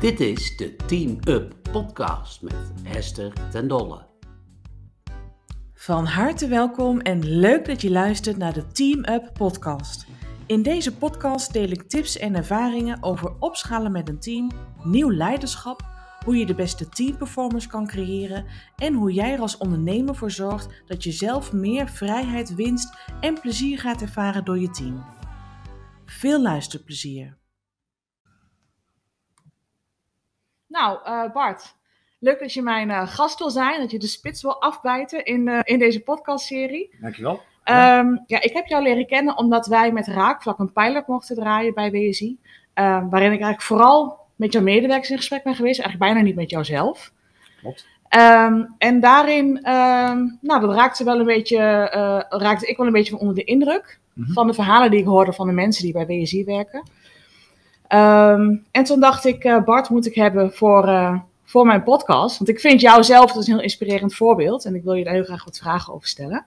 Dit is de Team Up podcast met Hester ten Dolle. Van harte welkom en leuk dat je luistert naar de Team Up podcast. In deze podcast deel ik tips en ervaringen over opschalen met een team, nieuw leiderschap, hoe je de beste teamperformance kan creëren en hoe jij er als ondernemer voor zorgt dat je zelf meer vrijheid, winst en plezier gaat ervaren door je team. Veel luisterplezier. Nou, uh, Bart, leuk dat je mijn uh, gast wil zijn, dat je de spits wil afbijten in, uh, in deze podcastserie. Dankjewel. Um, ja, ik heb jou leren kennen omdat wij met Raakvlak een pilot mochten draaien bij WSI. waarin ik eigenlijk vooral met jouw medewerkers in gesprek ben geweest, eigenlijk bijna niet met jouzelf. Klopt. Um, en daarin, um, nou, dat raakte wel een beetje, raakte ik wel een beetje van onder de indruk mm -hmm. van de verhalen die ik hoorde van de mensen die bij WSI werken. Um, en toen dacht ik, uh, Bart moet ik hebben voor, uh, voor mijn podcast. Want ik vind jou zelf een heel inspirerend voorbeeld. En ik wil je daar heel graag wat vragen over stellen.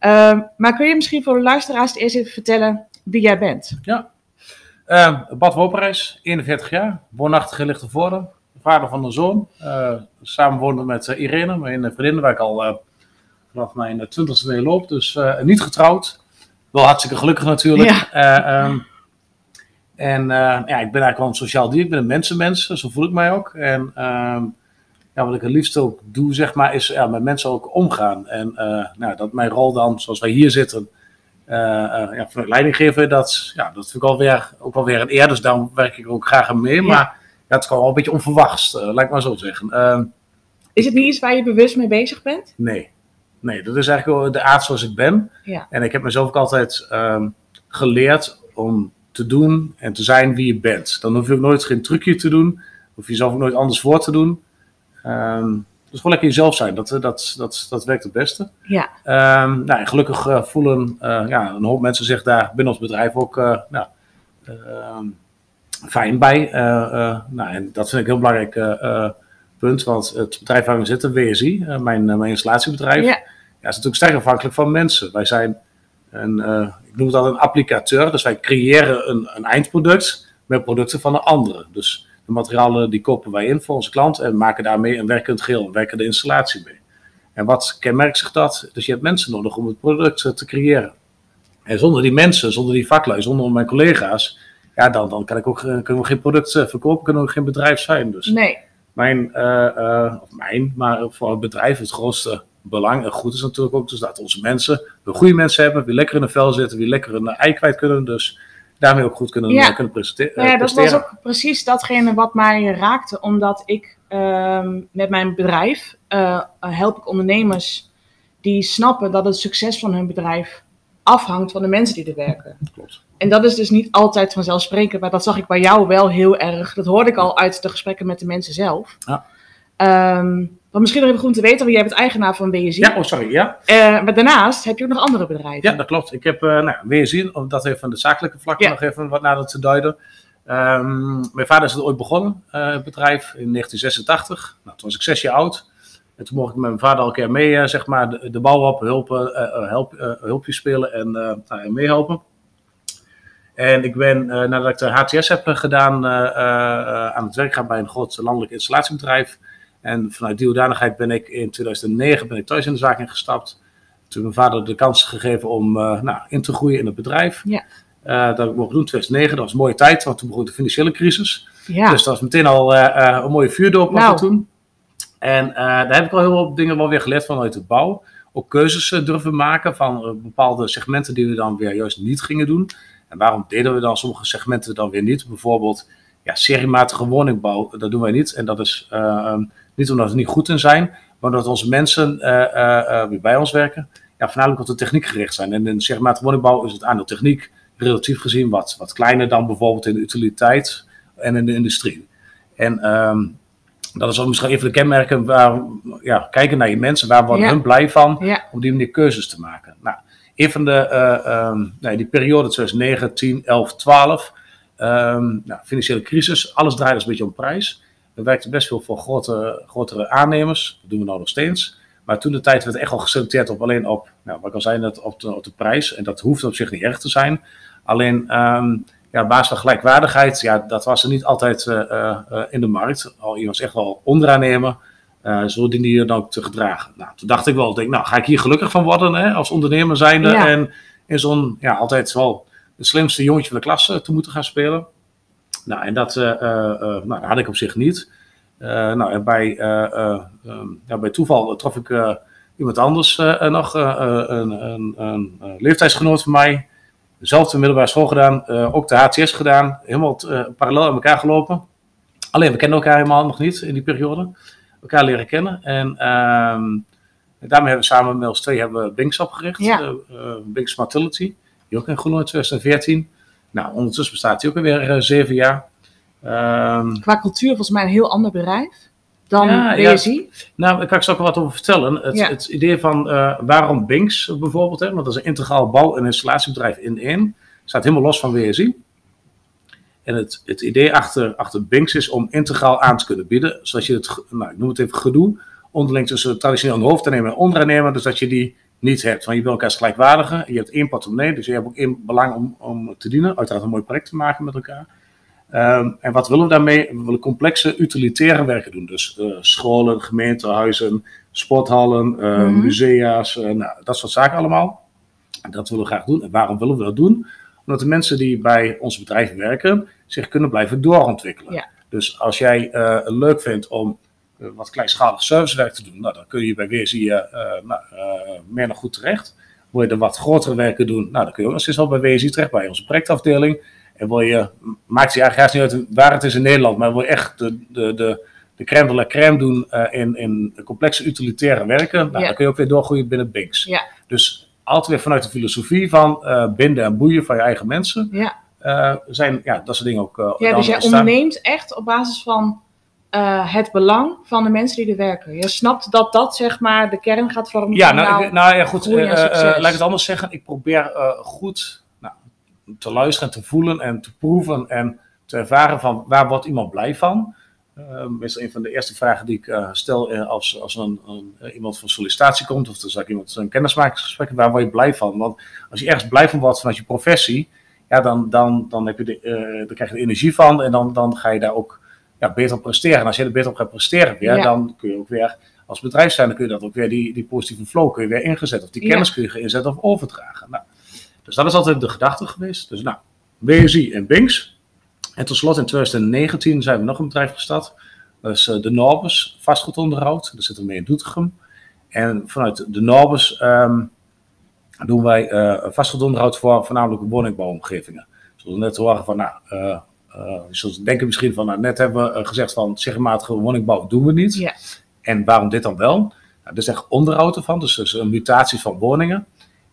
Um, maar kun je misschien voor de luisteraars eerst even vertellen wie jij bent? Ja, uh, Bart Woperijs, 41 jaar, woonachtig in Lichtenvoorde. Vader van een zoon. Uh, samen wonen met Irene, mijn vriendin, waar ik al vanaf mijn twintigste mee loop. Dus niet getrouwd. Wel hartstikke gelukkig natuurlijk. Ja. Um, en uh, ja, ik ben eigenlijk wel een sociaal dier. Ik ben een mensenmens, zo voel ik mij ook. En uh, ja, wat ik het liefst ook doe, zeg maar, is ja, met mensen ook omgaan. En uh, nou, dat mijn rol dan, zoals wij hier zitten, ja, voor leiding geven, dat, ja, dat vind ik alweer, ook wel weer een eer. Dus daarom werk ik ook graag aan mee. Ja. Maar ja, het is gewoon wel een beetje onverwachts, laat ik maar zo zeggen. Ehm, is het niet iets waar je bewust mee bezig bent? Nee. Nee, dat is eigenlijk de aard zoals ik ben. Ja. En ik heb mezelf ook altijd um, geleerd om te doen en te zijn wie je bent. Dan hoef je ook nooit geen trucje te doen. Hoef je zelf ook nooit anders voor te doen. Um, dus gewoon lekker jezelf zijn. Dat, dat, dat, dat werkt het beste. Ja. Um, nou, gelukkig uh, voelen uh, ja, een hoop mensen zich daar binnen ons bedrijf ook uh, nou, fijn bij. nou, en dat vind ik een heel belangrijk punt. Want het bedrijf waar we zitten, WSI, mijn, mijn installatiebedrijf, Ja. ja, is natuurlijk sterk afhankelijk van mensen. Wij zijn een, uh, ik noem dat een applicateur. Dus wij creëren een, een, eindproduct met producten van een andere. Dus de materialen die kopen wij in voor onze klant en maken daarmee een werkend geheel, een werkende installatie mee. En wat kenmerkt zich dat? Dus je hebt mensen nodig om het product te creëren. En zonder die mensen, zonder die vaklui, zonder mijn collega's, ja, dan, dan kan ik ook, kunnen we geen product verkopen, kunnen we geen bedrijf zijn. Dus Nee. mijn, uh, uh, of mijn, maar voor het bedrijf het grootste belang en goed is natuurlijk ook dus dat onze mensen, we goede mensen hebben, die lekker in een vel zitten, die lekker een ei kwijt kunnen, dus daarmee ook goed kunnen, Ja. kunnen presenteren. Nou ja, dat was ook precies datgene wat mij raakte, omdat ik ehm, met mijn bedrijf eh, help ik ondernemers die snappen dat het succes van hun bedrijf afhangt van de mensen die er werken. Klopt. En dat is dus niet altijd vanzelfsprekend, maar dat zag ik bij jou wel heel erg. Dat hoorde ik al uit de gesprekken met de mensen zelf. Ja. Ehm, maar misschien nog even goed te weten, want jij bent eigenaar van WSI. Ja, oh sorry, ja. Eh, maar daarnaast heb je ook nog andere bedrijven. Ja, dat klopt. Ik heb uh, nou, weer zien, om dat even van de zakelijke vlak Ja. nog even wat nader te duiden. Ehm, mijn vader is het ooit begonnen, uh, het bedrijf, in 1986. Nou, toen was ik zes jaar oud. En toen mocht ik met mijn vader al een keer mee, zeg maar, de, de bouw op, hulpen, help, hulpjes spelen en nou, meehelpen. En ik ben, nadat ik de HTS heb gedaan, aan het werk gaan bij een groot landelijk installatiebedrijf. En vanuit die hoedanigheid ben ik in 2009 ben ik thuis in de zaak ingestapt. Toen mijn vader de kans gegeven om uh, nou, in te groeien in het bedrijf. Ja. Uh, dat heb ik mogen doen in 2009. Dat was een mooie tijd, want toen begon de financiële crisis. Ja. Dus dat was meteen al uh, een mooie vuurdoop Nou. toen. En daar heb ik al heel veel dingen wel weer geleerd vanuit de bouw. Ook keuzes durven maken van bepaalde segmenten die we dan weer juist niet gingen doen. En waarom deden we dan sommige segmenten dan weer niet? Bijvoorbeeld ja, seriematige woningbouw, dat doen wij niet. En dat is niet omdat we er niet goed in zijn, maar omdat onze mensen uh, uh, die bij ons werken, ja, voornamelijk op de techniek gericht zijn. En in seriematige woningbouw is het aandeel techniek relatief gezien wat, wat kleiner dan bijvoorbeeld in de utiliteit en in de industrie. En um, dat is ook misschien even de kenmerken waar, ja, kijken naar je mensen, waar worden Ja. hun blij van, Ja. om die manier keuzes te maken. Nou, een van de, uh, um, nee, die periode 2009, 10, 11, 12, um, nou, financiële crisis, alles draait dus een beetje om prijs. We werkten best veel voor grote, grotere aannemers, dat doen we nou nog steeds. Maar toen de tijd werd echt al geselecteerd op alleen op, nou, wat ik al zei net, op de, op de prijs. En dat hoeft op zich niet erg te zijn. Alleen, um, ja, basis van gelijkwaardigheid, ja, dat was er niet altijd eh, eh, eh, in de markt. Al, je was echt wel onderaannemer. Uh, zo diende je dan ook te gedragen. Nou, toen dacht ik wel, denk, nou ga ik hier gelukkig van worden hè, als ondernemer zijnde. Ja. En in zo'n, ja, altijd wel de slimste jongetje van de klas te moeten gaan spelen. Nou, en dat, eh, eh, eh, nou, dat had ik op zich niet. Nou, en bij, eh, eh, ehm, ja, bij toeval trof ik iemand anders nog, een, een, een, leeftijdsgenoot van mij. Dezelfde middelbare school gedaan, ook de HTS gedaan. Helemaal parallel aan elkaar gelopen. Alleen, we kennen elkaar helemaal nog niet in die periode. Elkaar leren kennen. En ehm, daarmee hebben we samen met ons twee hebben we Binks opgericht. Ja. eh, Binks. Die ook in Groenland 2014. Nou, ondertussen bestaat die ook alweer eh, zeven jaar. Ehm, Qua cultuur volgens mij een heel ander bedrijf dan Ja, nou, daar kan ik straks wat over vertellen. Het, Ja. het idee van eh, waarom Binks bijvoorbeeld, hè, want dat is een integraal bouw- en installatiebedrijf in één, staat helemaal los van WSI. En het, het idee achter, achter Binks is om integraal aan te kunnen bieden, zodat je het, nou, ik noem het even gedoe, onderling tussen traditioneel hoofdaannemer en onderaannemer, dus dat je die niet hebt. Want je wil elkaar gelijkwaardigen, je hebt één portemonnee, dus je hebt ook één belang om, om te dienen, uiteraard een mooi project te maken met elkaar. Ehm, en wat willen we daarmee? We willen complexe utilitaire werken doen. Dus eh, scholen, gemeentehuizen, sporthallen, eh, Mhm. musea's, eh, nou, dat soort zaken allemaal. Dat willen we graag doen. En waarom willen we dat doen? Omdat de mensen die bij onze bedrijven werken zich kunnen blijven doorontwikkelen. Ja. Dus als jij het leuk vindt om wat kleinschalig servicewerk te doen, nou, dan kun je bij WSI eh, eh, nou, eh, meer dan goed terecht. Wil je er wat grotere werken doen, nou, dan kun je ook nog steeds wel bij WSI terecht, bij onze projectafdeling. En wil je, maakt het je eigenlijk niet uit waar het is in Nederland, maar wil je echt de, de, de, de crème de la crème doen eh, in, in complexe utilitaire werken, nou, Ja. dan kun je ook weer doorgroeien binnen Binks. Ja. Dus altijd weer vanuit de filosofie van eh, binden en boeien van je eigen mensen, Ja. eh, zijn ja, dat soort dingen ook. eh, Ja, dus jij ontstaan. onderneemt echt op basis van eh, het belang van de mensen die er werken. Je snapt dat dat zeg maar de kern gaat vormen Ja, van nou, jouw- ik- nou ja, goed. eh, eh, laat ik het anders zeggen. Ik probeer goed nou, te luisteren en te voelen en te proeven en te ervaren van waar wordt iemand blij van. Meestal een van de eerste vragen die ik stel als, als een, een, iemand voor sollicitatie komt of ik iemand een kennismakingsgesprek, waar word je blij van? Want als je ergens blij van wordt vanuit je professie, ja, dan, dan, dan, heb je de, dan krijg je er energie van en dan, dan ga je daar ook ja, beter op presteren. En als je er beter op gaat presteren weer, Ja. dan kun je ook weer als bedrijf zijn, dan kun je dat ook weer, die, die positieve flow kun je weer ingezet. Of die Ja. kennis kun je inzetten of overdragen. Nou, dus dat is altijd de gedachte geweest. Dus nou, WSI en Binks. En tot slot in 2019 zijn we nog een bedrijf gestart. Dat is eh, de Norbus vastgoedonderhoud. Daar zitten we mee in Doetinchem. En vanuit de Norbus ehm, doen wij eh vastgoedonderhoud voor voornamelijk woningbouwomgevingen. Zoals we net horen van, nou, eh, eh, je zult denken misschien van, nou, net hebben we eh, gezegd van, regelmatige woningbouw doen we niet. Ja. En waarom dit dan wel? Nou, er is echt onderhoud ervan, dus is een mutatie van woningen.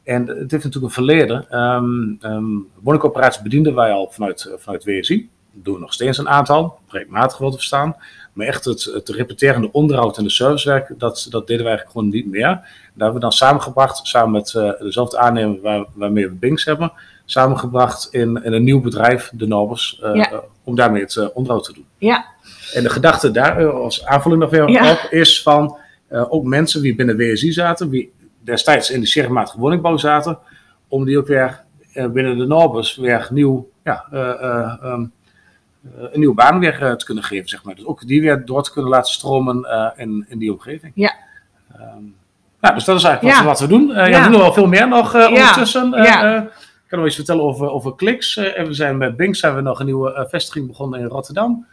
En het heeft natuurlijk een verleden. Um, um, woningcoöperaties bedienden wij al vanuit, uh, vanuit WSI. Dat doen we nog steeds een aantal, breedmatig wel te verstaan. Maar echt het, het repeterende onderhoud en de servicewerk, dat, dat deden wij eigenlijk gewoon niet meer. Daar hebben we dan samengebracht, samen met uh, dezelfde aannemer waar, waarmee we Binks hebben, samengebracht in, in een nieuw bedrijf, de Ja. uh, om daarmee het uh, onderhoud te doen. Ja. En de gedachte daar, uh, als aanvulling nog weer Ja. op, is van ook mensen die binnen WSI zaten, die destijds in de seriematige woningbouw zaten, om die ook weer binnen de Nobers weer nieuw, ja, uh, um, een nieuwe baan weer te kunnen geven, zeg maar. Dus ook die weer door te kunnen laten stromen in, in die omgeving. Ja. Um, nou, dus dat is eigenlijk Ja. wat, wat we doen. ja. We doen wel veel meer nog ondertussen. Ja. Ik kan nog iets vertellen over, over Kliks. en we zijn met Bink zijn we nog een nieuwe vestiging begonnen in Rotterdam.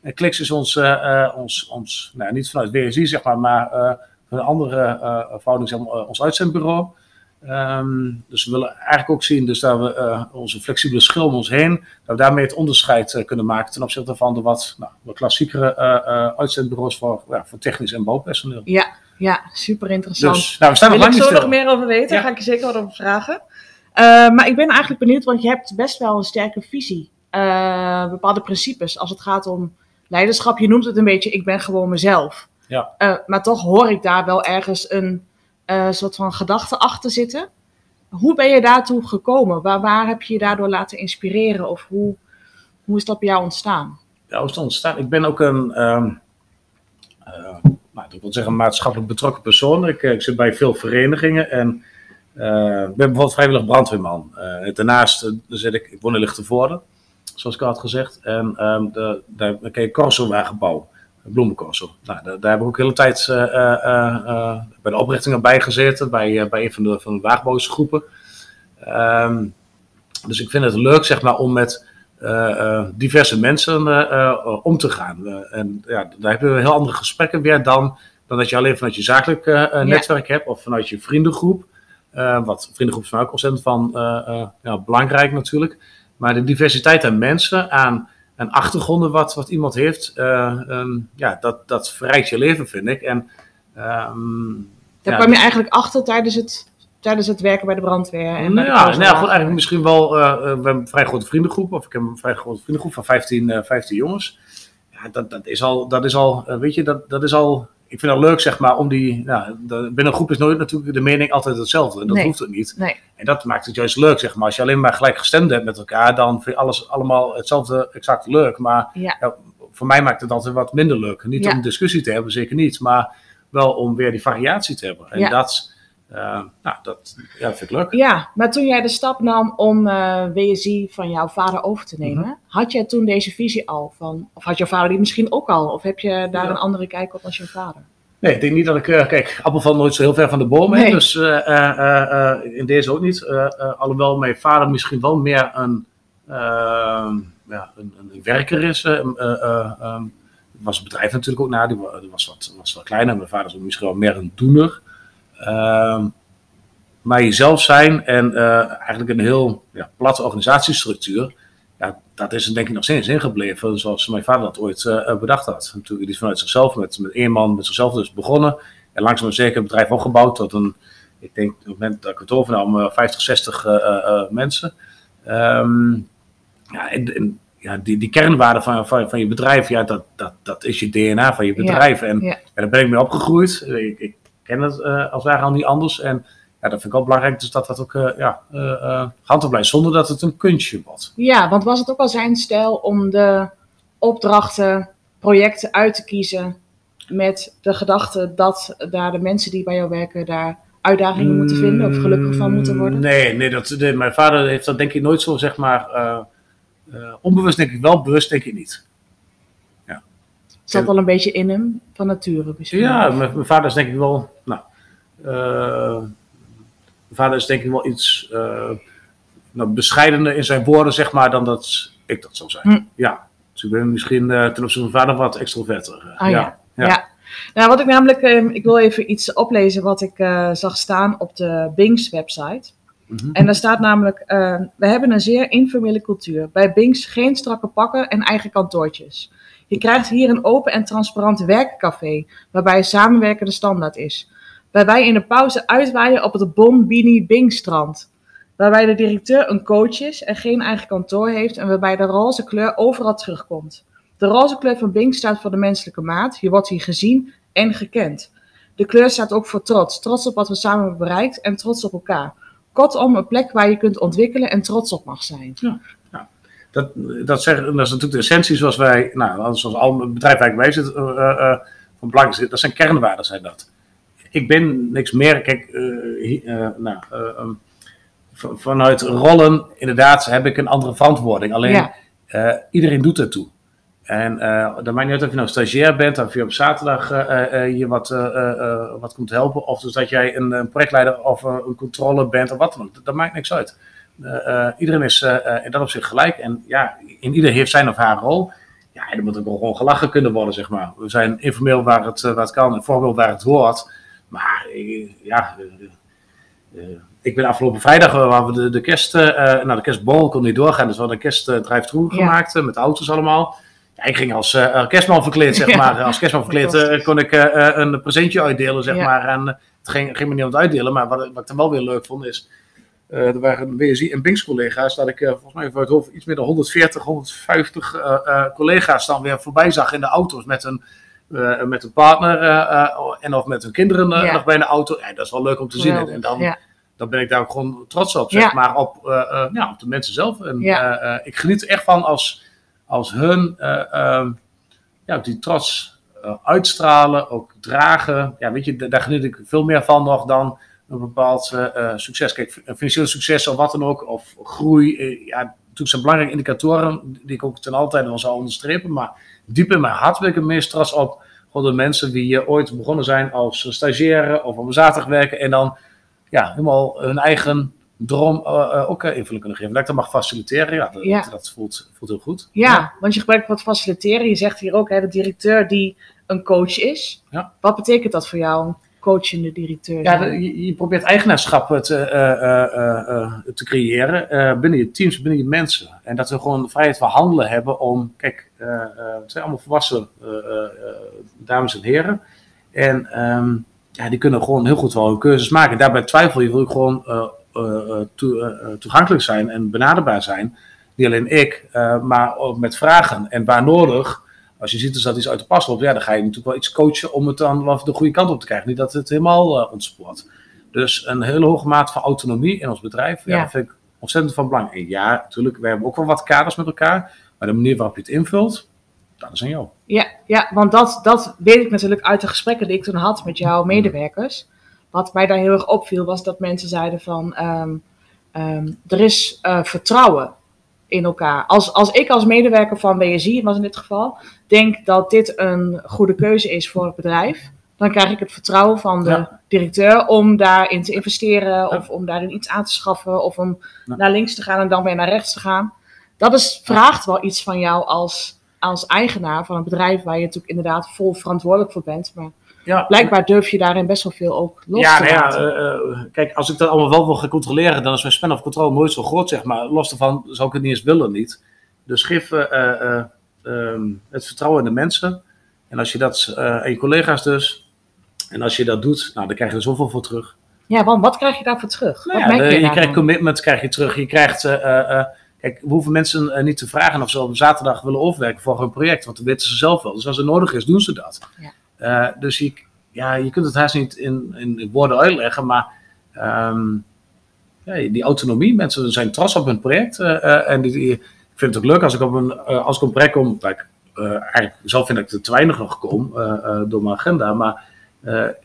En Kliks is ons, uh, ons, ons nou, niet vanuit WSI zeg maar, maar van een andere verhouding, zeg maar, ons uitzendbureau. Um, dus we willen eigenlijk ook zien dus dat we uh, onze flexibele schil om ons heen, dat we daarmee het onderscheid uh, kunnen maken ten opzichte van de wat, nou, wat klassiekere uh, uitzendbureaus voor, ja, voor technisch en bouwpersoneel. Ja, ja super interessant. Dus, nou, we staan Wil nog ik zo nog meer over weten? Ja. Ga ik je zeker wat over vragen. Uh, maar ik ben eigenlijk benieuwd, want je hebt best wel een sterke visie. Uh, bepaalde principes als het gaat om leiderschap. Je noemt het een beetje, ik ben gewoon mezelf. Ja. Uh, maar toch hoor ik daar wel ergens een soort van gedachte achter zitten. Hoe ben je daartoe gekomen? Waar, waar heb je je daardoor laten inspireren? Of hoe, hoe is dat bij jou ontstaan? Ja, hoe is het ontstaan? Ik ben ook een, um, uh, nou, ik wil zeggen, een maatschappelijk betrokken persoon. Ik, ik zit bij veel verenigingen en ben bijvoorbeeld vrijwillig brandweerman. Uh, daarnaast zit ik, ik woon in Lichtenvoorde. zoals ik al had gezegd. En ehm, de, daar ken je Corso-wagenbouw, bloemencorso. Nou, daar, daar heb ik ook de hele tijd eh, eh, eh, bij de oprichting bij gezeten, bij, eh, bij een van de, van de wagenbouwersgroepen. Ehm, dus ik vind het leuk, zeg maar, om met eh, eh, diverse mensen eh, eh, om te gaan. Eh, en ja, daar heb je heel andere gesprekken weer dan, dan dat je alleen vanuit je zakelijk eh, eh, netwerk hebt of vanuit je vriendengroep. Eh, wat vriendengroep is mij ook ontzettend van, eh, eh, ja, belangrijk natuurlijk. Maar de diversiteit aan mensen, aan, aan achtergronden wat, wat iemand heeft, eh, ehm, ja, dat, dat verrijkt je leven, vind ik. En, ehm, Daar ja, kwam je eigenlijk achter tijdens het, tijdens het werken bij de brandweer. En nou de ja, nou ja, Kooswagen. goed, eigenlijk misschien wel. we hebben een vrij grote vriendengroep, of ik heb een vrij grote vriendengroep van 15, eh, 15 jongens. Ja, dat, dat is al, dat is al weet je, dat, dat is al. Ik vind het leuk, zeg maar, om die. Nou, de- binnen een groep is nooit natuurlijk de mening altijd hetzelfde. En dat Nee. hoeft het niet. Nee. En dat maakt het juist leuk, zeg maar. Als je alleen maar gelijk gestemd hebt met elkaar, dan vind je alles allemaal hetzelfde, exact leuk. Maar Ja. ja, voor mij maakt het altijd wat minder leuk. Niet Ja. om discussie te hebben, zeker niet. Maar wel om weer die variatie te hebben. En dat, nou, dat, ja, dat vind ik leuk. Ja, maar toen jij de stap nam om eh, WSI van jouw vader over te nemen, Mhm. had jij toen deze visie al van, of had jouw vader die misschien ook al, of heb je daar Ja. een andere kijk op als je vader? Nee, ik denk niet dat ik. eh, kijk, appel valt nooit zo heel ver van de boom. hè, Nee. Dus eh, eh, eh, eh, in deze ook niet. Eh, eh, alhoewel mijn vader misschien wel meer een, eh, ja, een, een werker is. eh, eh, eh, eh, was het bedrijf natuurlijk ook na. Die wa- die was wat, was wat kleiner. Mijn vader is misschien wel meer een doener. Ehm, maar jezelf zijn en eh, eigenlijk een heel ja, platte organisatiestructuur. Ja, dat is denk ik nog steeds ingebleven zoals mijn vader dat ooit eh, bedacht had. Natuurlijk, die is vanuit zichzelf met, met één man met zichzelf dus begonnen. En langzaam maar zeker het bedrijf opgebouwd tot een, ik denk op het moment dat ik het overnam, eh, 50, 60 eh, eh, eh, mensen. Ehm, ja, en, en, ja, die, die kernwaarde van, van, van je bedrijf, ja, dat, dat, dat is je DNA van je bedrijf. en ja. ja, daar ben ik mee opgegroeid. Ik, ik ken het eh, als wij al niet anders. En ja, dat vind ik wel belangrijk, dus dat dat ook eh ja, eh, gehandhaafd blijft, zonder dat het een kunstje wordt. Ja, want was het ook al zijn stijl om de opdrachten, projecten uit te kiezen met de gedachte dat daar de mensen die bij jou werken daar uitdagingen moeten vinden of gelukkig van moeten worden? Nee, nee, dat, nee, mijn vader heeft dat denk ik nooit zo, zeg maar, onbewust denk ik wel, bewust denk ik niet. Zat al een beetje in hem, van nature misschien. Ja, mijn, vader is denk ik wel, nou, eh, mijn vader is denk ik wel iets eh, nou, bescheidener in zijn woorden, zeg maar, dan dat ik dat zou zijn. Hm. Ja, dus ik ben misschien eh, ten opzichte van mijn vader wat extroverter. Ah ja. ja. Ja. Nou, wat ik namelijk, eh, ik wil even iets oplezen wat ik zag staan op de Bings website. Mhm. En daar staat namelijk, we hebben een zeer informele cultuur. Bij Bings geen strakke pakken en eigen kantoortjes. Je krijgt hier een open en transparant werkcafé, waarbij samenwerken de standaard is. Waarbij in de pauze uitwaaien op het Bon Bini Bing strand. Waarbij de directeur een coach is en geen eigen kantoor heeft en waarbij de roze kleur overal terugkomt. De roze kleur van Bing staat voor de menselijke maat. Je wordt hier gezien en gekend. De kleur staat ook voor trots. Trots op wat we samen hebben bereikt en trots op elkaar. Kortom, een plek waar je kunt ontwikkelen en trots op mag zijn. Dat, dat, zeggen, dat is natuurlijk de essentie zoals wij, nou, zoals al het bedrijf waar ik bij zit, eh, eh, eh, van belang is. Dat zijn kernwaarden, zijn dat. Ik ben niks meer, kijk, nou, eh, ehm, vanuit rollen, inderdaad, heb ik een andere verantwoording. Alleen, Ja. iedereen doet ertoe. En uh, dat maakt niet uit of je nou stagiair bent, of je op zaterdag uh, uh, je wat, wat komt helpen, of dus dat jij een, een projectleider of een controle bent, of wat dan ook. Dat, dat maakt niks uit. Uh, iedereen is in dat opzicht gelijk. En ja, in ieder heeft zijn of haar rol. Ja, en er moet ook gewoon gelachen kunnen worden, zeg maar. We zijn informeel waar het, waar het kan, en voorbeeld waar het hoort. Maar ja, ik ben afgelopen vrijdag, waar we de, de kerst, nou de kerstbol kon niet doorgaan, dus we hadden een kerstdrive-through ja. gemaakt, met auto's allemaal. Ja, ik ging als uh, kerstman verkleed, zeg maar. Als kerstman verkleed uh, kon ik uh, een presentje uitdelen, zeg maar. En het ging, ging me niet om het uitdelen, maar wat, wat ik dan wel weer leuk vond is... er waren WSI en Binks collega's, dat ik volgens mij voor het hoofd iets meer dan 140, 150 collega's dan weer voorbij zag in de auto's met een, met een partner en of met hun kinderen ja. nog bij de auto. Ja, dat is wel leuk om te zien. En dan, ja. dan ben ik daar ook gewoon trots op, zeg maar, op, ja, op de mensen zelf. En ik geniet er echt van als als hun uh, ja, die trots uitstralen, ook dragen. Ja, weet je, daar geniet ik veel meer van nog dan een bepaald succes. Kijk, financieel succes of wat dan ook, of groei, ja, natuurlijk zijn belangrijke indicatoren die ik ook ten altijd wel zal onderstrepen. Maar diep in mijn hart wil ik er trots op. Gewoon de mensen die ooit begonnen zijn als stagiaire of op een zaterdag werken. En dan ja, helemaal hun eigen droom uh, ook invulling kunnen geven. Dat ik dat mag faciliteren, ja, dat, Ja. dat voelt, voelt heel goed. Ja, want je gebruikt wat faciliteren. Je zegt hier ook, hè, de directeur die een coach is. Ja. Wat betekent dat voor jou, coachende directeur? Ja, de- je, je probeert eigenaarschap te, eh, eh, eh, te creëren binnen je teams, binnen je mensen. En dat we gewoon vrijheid van handelen hebben om, kijk, het zijn allemaal volwassen dames en heren. En ehm, ja, die kunnen gewoon heel goed wel hun keuzes maken. Daarbij twijfel je, wil ik gewoon eh, toegankelijk zijn en benaderbaar zijn. Niet alleen ik, maar ook met vragen. En waar nodig, als je ziet dus dat iets uit de pas loopt, ja, dan ga je natuurlijk wel iets coachen om het dan wel de goede kant op te krijgen. Niet dat het helemaal eh, ontspoort. Dus een hele hoge mate van autonomie in ons bedrijf, ja. Ja. dat vind ik ontzettend van belang. En ja, natuurlijk, we hebben ook wel wat kaders met elkaar, maar de manier waarop je het invult, dat is aan jou. Ja, ja want dat, dat weet ik natuurlijk uit de gesprekken die ik toen had met jouw medewerkers. Wat mij daar heel erg opviel was dat mensen zeiden van ehm, ehm, er is eh, vertrouwen in elkaar. Als, als ik als medewerker van WSI, was in dit geval, denk dat dit een goede keuze is voor het bedrijf, dan krijg ik het vertrouwen van de Ja. directeur om daarin te investeren of om daarin iets aan te schaffen of om Ja. naar links te gaan en dan weer naar rechts te gaan. Dat is, vraagt wel iets van jou als, als eigenaar van een bedrijf waar je natuurlijk inderdaad vol verantwoordelijk voor bent. Maar Ja, blijkbaar durf je daarin best wel veel ook los ja, te nou ja, laten. eh, eh, kijk, als ik dat allemaal wel wil gaan controleren, dan is mijn span of control nooit zo groot, zeg maar. Los daarvan zou ik het niet eens willen, niet. Dus geef eh, eh, eh, ehm, het vertrouwen in de mensen. En als je dat, en je collega's dus, en als je dat doet, nou, dan krijg je er zoveel voor terug. Ja, want wat krijg je daarvoor terug? Nou ja, je je krijgt commitment, krijg je terug. Je krijgt, kijk, we hoeven mensen niet te vragen of ze op zaterdag willen overwerken voor hun project, want dat weten ze zelf wel. Dus als het nodig is, doen ze dat. Ja. Eh, dus je, ja, je kunt het haast niet in, in woorden uitleggen, maar ehm, ja, die autonomie, mensen zijn trots op hun project. eh, eh, en die, die- ik vind het ook leuk als ik op een, als ik op een project kom, ik, eigenlijk zelf vind ik er te weinig nog kom door mijn agenda, maar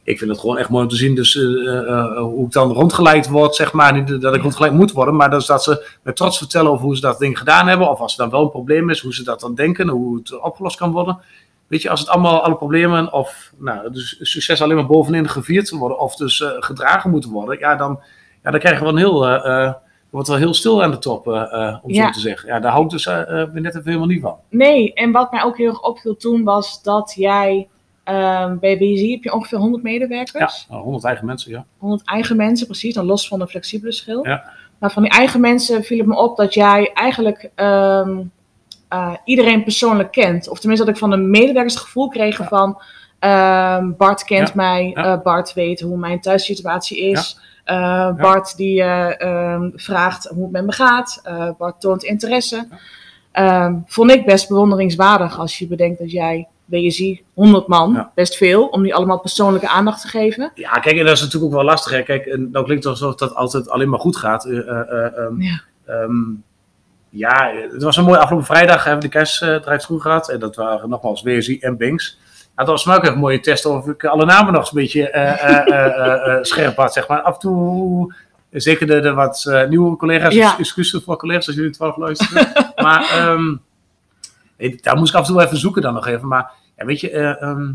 ik vind het gewoon echt mooi om te zien dus, hoe ik dan rondgeleid word, zeg maar. Niet dat ik rondgeleid moet worden, maar dus dat ze met trots vertellen over hoe ze dat ding gedaan hebben. Of als er dan wel een probleem is, hoe ze dat dan denken, hoe het opgelost kan worden. Weet je, als het allemaal, alle problemen of nou, dus succes alleen maar bovenin gevierd worden of dus eh, gedragen moeten worden, ja, dan, ja, dan krijgen we een heel, eh, eh, wordt wel heel stil aan de top, om Ja. zo te zeggen. Ja, daar hou ik dus net even helemaal niet van. Nee, en wat mij ook heel erg opviel toen was dat jij ehm, bij BSI heb je ongeveer 100 Ja, medewerkers. nou, 100 eigen mensen, ja. 100 eigen mensen, precies, dan los van een flexibele schil. Ja. Maar van die eigen mensen viel het me op dat jij eigenlijk ehm, eh, iedereen persoonlijk kent. Of tenminste dat ik van de medewerkers het gevoel kreeg van... ehm, Bart kent Ja. mij, eh, Bart weet hoe mijn thuissituatie is. Eh, Bart die eh, ehm, vraagt hoe het met me gaat. Bart toont interesse. Ehm, vond ik best bewonderingswaardig als je bedenkt dat jij WSI 100 man, Ja. best veel, om die allemaal persoonlijke aandacht te geven. Ja, kijk, en dat is natuurlijk ook wel lastig. Hè. Kijk, en nou klinkt het alsof dat altijd alleen maar goed gaat. Ehm, Ja. Ja, het was een mooie afgelopen vrijdag. Hebben we de kerstdrive through gehad. En dat waren nogmaals WSI en Binks. Ja, dat was mij ook een mooie test of ik alle namen nog eens een beetje eh, eh, eh, eh, eh, scherp had, zeg maar. Af en toe, zeker de, de wat eh, nieuwe collega's, Ja. excuses voor collega's als jullie het wel luisteren. maar ehm, daar moest ik af en toe even zoeken dan nog even. Maar ja, weet je, eh, ehm,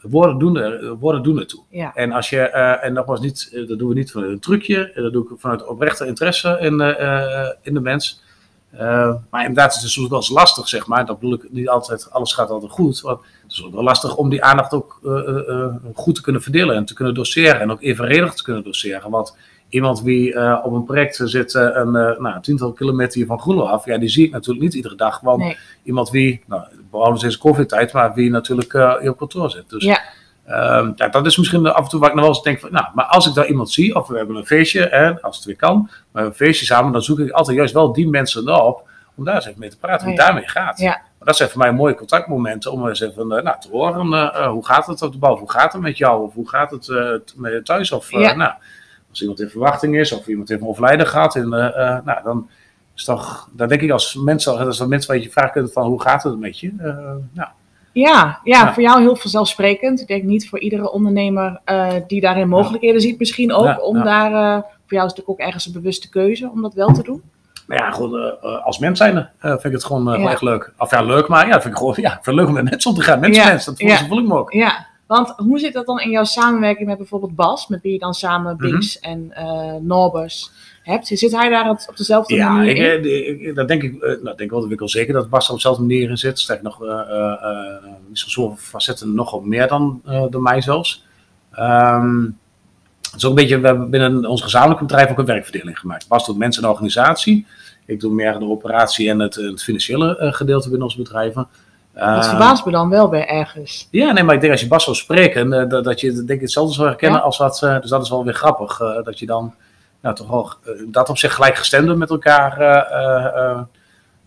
woorden, doen er, woorden doen ertoe. Ja. En als je, eh, en nogmaals, niet, eh, dat doen we niet vanuit een trucje, eh, dat doe ik vanuit oprechte interesse in, eh, eh, in de mens. Eh, maar inderdaad, het is soms wel eens lastig, zeg maar. Dat bedoel ik niet altijd, alles gaat altijd goed. Want het is ook wel lastig om die aandacht ook eh, eh, goed te kunnen verdelen en te kunnen doseren. En ook evenredig te kunnen doseren. Want iemand die op een project zit, eh, een nou, tiental kilometer hier van Groenlo af, ja, die zie ik natuurlijk niet iedere dag. Want Nee. iemand wie, nou, behouden deze covid-tijd, maar wie natuurlijk hier op kantoor zit. Dus Ja. Ehm, ja, dat is misschien af en toe waar ik nog wel eens denk van, nou, maar als ik daar iemand zie, of we hebben een feestje, hè, als het weer kan, maar een feestje samen, dan zoek ik altijd juist wel die mensen op, om daar eens even mee te praten, hoe Oh het daarmee gaat. Ja. Maar dat zijn voor mij mooie contactmomenten om eens even eh, nou, te horen, eh, eh, hoe gaat het op de bouw, hoe gaat het met jou, of hoe gaat het je thuis, of Ja. nou, als iemand in verwachting is, of iemand heeft een overlijden gehad, en, nou, dan is toch, dan denk ik als mensen, als mensen waar je vragen kunt van hoe gaat het met je, nou, Ja, ja, Ja. voor jou heel vanzelfsprekend. Ik denk niet voor iedere ondernemer eh, die daarin mogelijkheden ziet, misschien ook Ja, om ja. daar. eh, voor jou is het natuurlijk ook ergens een bewuste keuze om dat wel te doen. Maar ja, gewoon eh, eh, als mens zijn vind ik het gewoon, echt leuk. Of ja, leuk, maar ja, vind ik gewoon, ja, vind het leuk om met mensen om te gaan. Mensen, Ja. mensen, dat voel, voel ik me ook. Ja, want hoe zit dat dan in jouw samenwerking met bijvoorbeeld Bas, met wie je dan samen Mhm. Binks en eh Norbers hebt? Zit hij daar op op dezelfde Ja, manier ik, in? eh, ik, dat denk ik, eh, nou, denk wel, dat ik wel zeker dat Bas er op dezelfde manier in zit. Sterk nog, eh eh eh, facetten nog wat meer dan eh, door mij zelfs. Ehm, het is ook een beetje, we hebben binnen ons gezamenlijke bedrijf ook een werkverdeling gemaakt. Bas doet mensen en organisatie. Ik doe meer de operatie en het, het financiële eh, gedeelte binnen onze bedrijven. Dat Ehm, verbaast me dan wel weer ergens. Ja, nee, maar ik denk als je Bas zou spreken, eh, dat, dat je denk ik hetzelfde zou herkennen Ja. als wat. eh, dus dat is wel weer grappig. eh, dat je dan nou, toch wel eh, dat op zich gelijkgestemde met elkaar. eh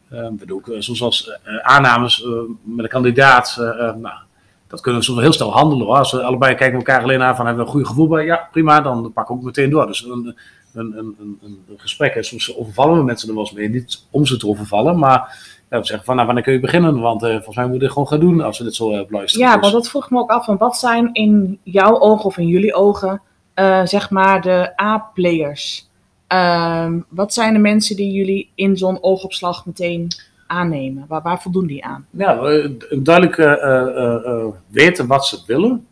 eh, bedoel, ik, soms als eh, aannames met een kandidaat. nou, dat kunnen we soms wel heel snel handelen hoor. Als we allebei kijken elkaar alleen aan van hebben we een goede gevoel bij. Ja, prima, dan pak ik ook meteen door. Dus een, een, een, een, gesprek, en soms overvallen we mensen er wel eens mee. Niet om ze te overvallen, maar ja, we zeggen van nou, wanneer kun je beginnen? Want volgens mij moeten we dit gewoon gaan doen als we dit zo uh, beluisteren. Ja, Dus- want dat vroeg me ook af van wat zijn in jouw ogen of in jullie ogen, eh, zeg maar, de A-players? Ehm, wat zijn de mensen die jullie in zo'n oogopslag meteen aannemen? Waar, waar voldoen die aan? Eh, duidelijk eh, weten wat ze willen.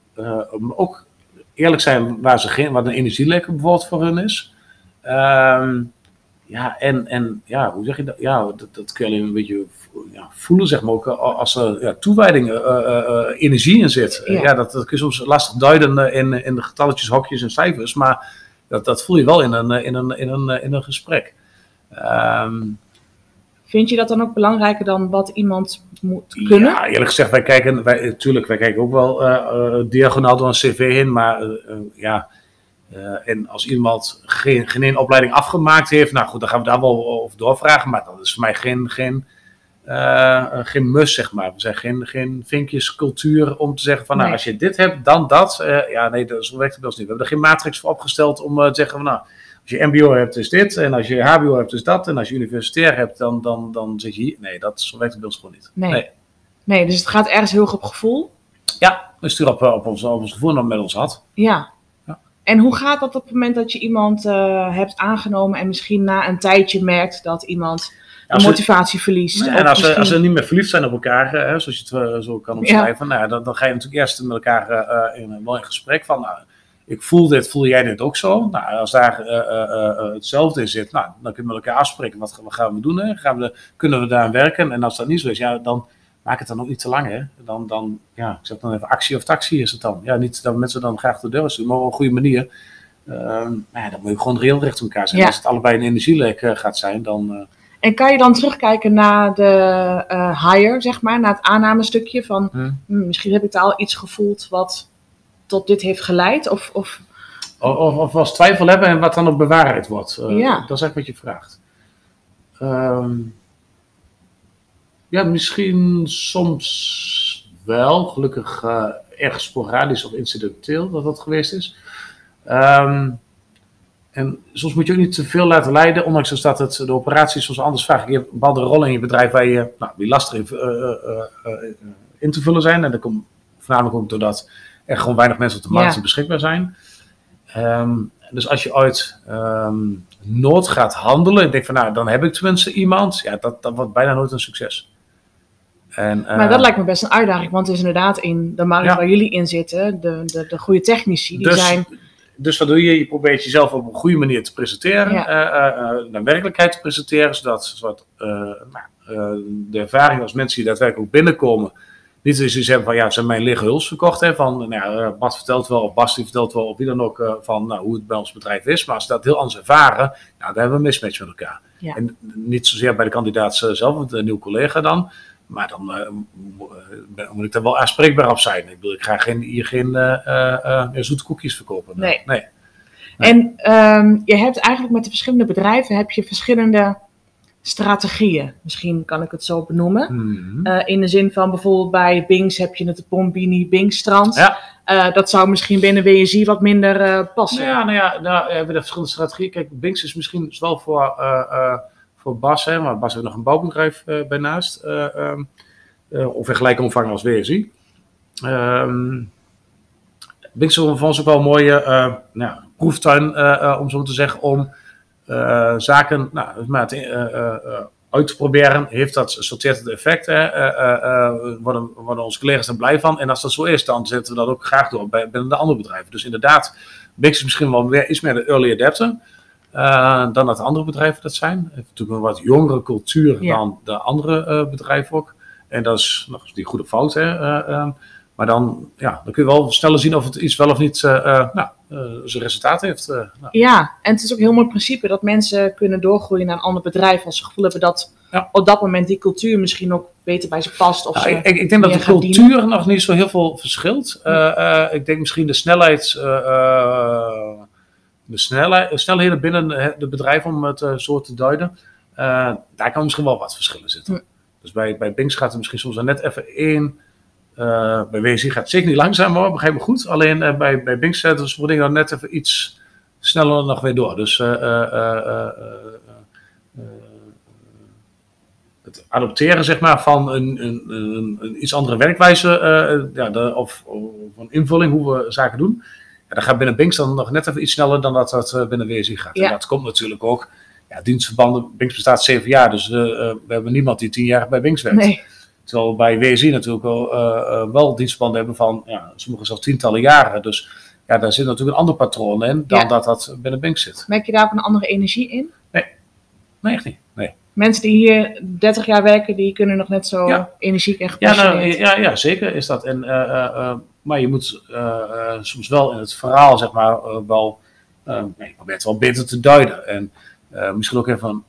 Ook eerlijk zijn waar ze geen, wat een energielekker bijvoorbeeld voor hun is. Ehm, ja, en, en ja, hoe zeg je dat? Ja, dat, dat kun je alleen een beetje ja, voelen, zeg maar, ook als er ja, toewijding, eh, eh, eh, energie in zit. Ja. Ja, dat, dat kun je soms lastig duiden in, in de getalletjes, hokjes en cijfers, maar dat, dat voel je wel in een, in een, in een, in een gesprek. Ehm, Vind je dat dan ook belangrijker dan wat iemand moet kunnen? Ja, eerlijk gezegd, wij kijken, wij, natuurlijk, wij kijken ook wel diagonaal door een cv heen, maar ja, eh, en als iemand geen, geen één opleiding afgemaakt heeft, nou goed, dan gaan we daar wel over doorvragen, maar dat is voor mij geen, geen, eh, geen must, zeg maar. We zijn geen, geen vinkjescultuur om te zeggen van, nou, als je dit hebt, dan dat. Eh, ja, nee, dat werkt het bij ons niet. We hebben er geen matrix voor opgesteld om te zeggen van, nou, als je MBO hebt, is dit. En als je HBO hebt, is dat. En als je universitair hebt, dan, dan, dan zit je hier. Nee, dat, zo werkt het bij ons gewoon niet. Nee. Nee, dus het gaat ergens heel erg op gevoel. Ja, we sturen op, op, ons, op ons gevoel dat met ons had. Ja. En hoe gaat dat op het moment dat je iemand eh, hebt aangenomen en misschien na een tijdje merkt dat iemand de motivatie verliest? En als, ze, als ze niet meer verliefd zijn op elkaar, hè, zoals je het eh, zo kan omschrijven, nou, dan, dan ga je natuurlijk eerst met elkaar eh, in, wel in gesprek van, nou, ik voel dit, voel jij dit ook zo? Nou, als daar hetzelfde in zit, nou, dan kunnen we met elkaar afspreken, wat, wat gaan we doen? Hè? Gaan we, kunnen we daar aan werken? En als dat niet zo is, ja, dan maak het dan ook niet te lang. Hè? Dan, dan, ja, ik zeg dan even actie of taxi is het dan. Ja, niet dat mensen dan graag de deur sturen, maar op een goede manier. Ehm, maar ja, dan moet je gewoon reëel recht op elkaar zijn. Ja. Als het allebei een energielek eh, gaat zijn, dan... eh, En kan je dan terugkijken naar de eh hire, zeg maar, naar het aannamestukje van Hmm. hm, misschien heb ik daar al iets gevoeld wat tot dit heeft geleid? Of, of Of, of, als twijfel hebben en wat dan ook bewaarheid wordt. Eh, Ja. Dat is eigenlijk wat je vraagt. Ehm, ja, misschien soms wel. Gelukkig eh erg sporadisch of incidenteel dat dat geweest is. Ehm, en soms moet je ook niet te veel laten leiden, ondanks dat het de operatie soms anders vraagt. Je hebt een bepaalde rollen in je bedrijf waar je, nou, die lastig in, eh, eh, in te vullen zijn. En dat komt voornamelijk ook doordat er gewoon weinig mensen op de markt Ja. beschikbaar zijn. Ehm, dus als je uit ehm, nood gaat handelen, ik denk van nou, dan heb ik tenminste iemand, ja, dat, dat wordt bijna nooit een succes. En, maar eh, dat lijkt me best een uitdaging, want het is inderdaad in de markt Ja. waar jullie in zitten, de, de, de goede technici, die dus, zijn... dus wat doe je? Je probeert jezelf op een goede manier te presenteren, Ja. eh, eh, eh, naar werkelijkheid te presenteren, zodat, eh, nou, eh, de ervaring als mensen die daadwerkelijk ook binnenkomen, niet eens iets hebben van ja, ze hebben mijn lege huls verkocht. Hè, van nou, ja, eh, vertelt wel, of Bas die vertelt wel, of wie dan ook, eh, van nou, hoe het bij ons bedrijf is. Maar als ze dat heel anders ervaren, nou, dan hebben we een mismatch met elkaar. Ja. En niet zozeer bij de kandidaat zelf, want een nieuwe collega dan. Maar dan eh, eh, moet ik daar wel aanspreekbaar op zijn. Ik bedoel, ik ga geen, hier geen eh, zoete koekjes verkopen. Nee. nee. En ehm, je hebt eigenlijk met de verschillende bedrijven heb je verschillende strategieën. Misschien kan ik het zo benoemen. Mhm. In de zin van bijvoorbeeld bij Bings heb je het Bombini Bingstrand. Ja. Dat zou misschien binnen WSI wat minder passen. Ja, nou ja, nou, we hebben de verschillende strategieën. Kijk, Binks is misschien wel voor, voor Bas, hè, maar Bas heeft nog een bouwbedrijf eh bij naast. eh, ehm, eh, of in gelijke omvang als WSI. Is voor ons ook wel een mooie eh, nou, proeftuin, eh, eh, om zo te zeggen, om eh, zaken nou, maar eh, eh, eh, uit te proberen, heeft dat, sorteert het effect, hè, eh, eh, eh, worden, onze collega's er blij van. En als dat zo is, dan zetten we dat ook graag door bij, binnen de andere bedrijven. Dus inderdaad, Bix is misschien wel meer, iets meer de early adapter. Eh, dan dat andere bedrijven dat zijn. heeft natuurlijk een wat jongere cultuur Ja. dan de andere eh, bedrijven ook. En dat is nog eens die goede fout. Hè? eh, ehm, maar dan, ja, dan kun je wel sneller zien of het iets wel of niet nou, zijn resultaat heeft. nou. Ja, en het is ook een heel mooi principe dat mensen kunnen doorgroeien naar een ander bedrijf als ze het gevoel hebben dat Ja. op dat moment die cultuur misschien ook beter bij ze past. Of Nou, ik, ik, denk dat de cultuur nog niet zo heel veel verschilt. Ik denk misschien de snelheid, de snelheid, snelheden binnen eh, de bedrijven om het eh, zo te duiden. eh, daar kan misschien wel wat verschillen zitten. Dus bij, bij Binks gaat het misschien soms net even één. bij WC gaat het zeker niet langzamer, hoor, begrijp me goed. Alleen bij, bij Binks zetten sommige dingen dan net even iets sneller nog weer door. Dus het adopteren zeg maar, van een, een, een, een iets andere werkwijze ja, de, of, of een invulling hoe we zaken doen. Ja, dat gaat binnen Binks dan nog net even iets sneller dan dat dat eh, binnen WSI gaat. Ja. En dat komt natuurlijk ook. Ja, dienstverbanden, Binks bestaat zeven jaar, dus eh, eh, we hebben niemand die tien jaar bij Binks werkt. Nee, Terwijl we bij WSI natuurlijk wel, eh, eh, wel dienstverbanden hebben van ja, sommige zelfs tientallen jaren. Dus ja, daar zit natuurlijk een ander patroon in dan Ja. dat dat binnen Binks zit. merk je daar ook een andere energie in? Nee, echt niet. Nee. Mensen die hier 30 jaar werken, die kunnen nog net zo Ja. energiek en Ja, gepassioneerd. nou, ja, ja, zeker is dat. En, eh, eh, eh, maar je moet eh, eh, soms wel in het verhaal, zeg maar, eh, wel, nee, je probeert het wel beter te duiden. En misschien ook even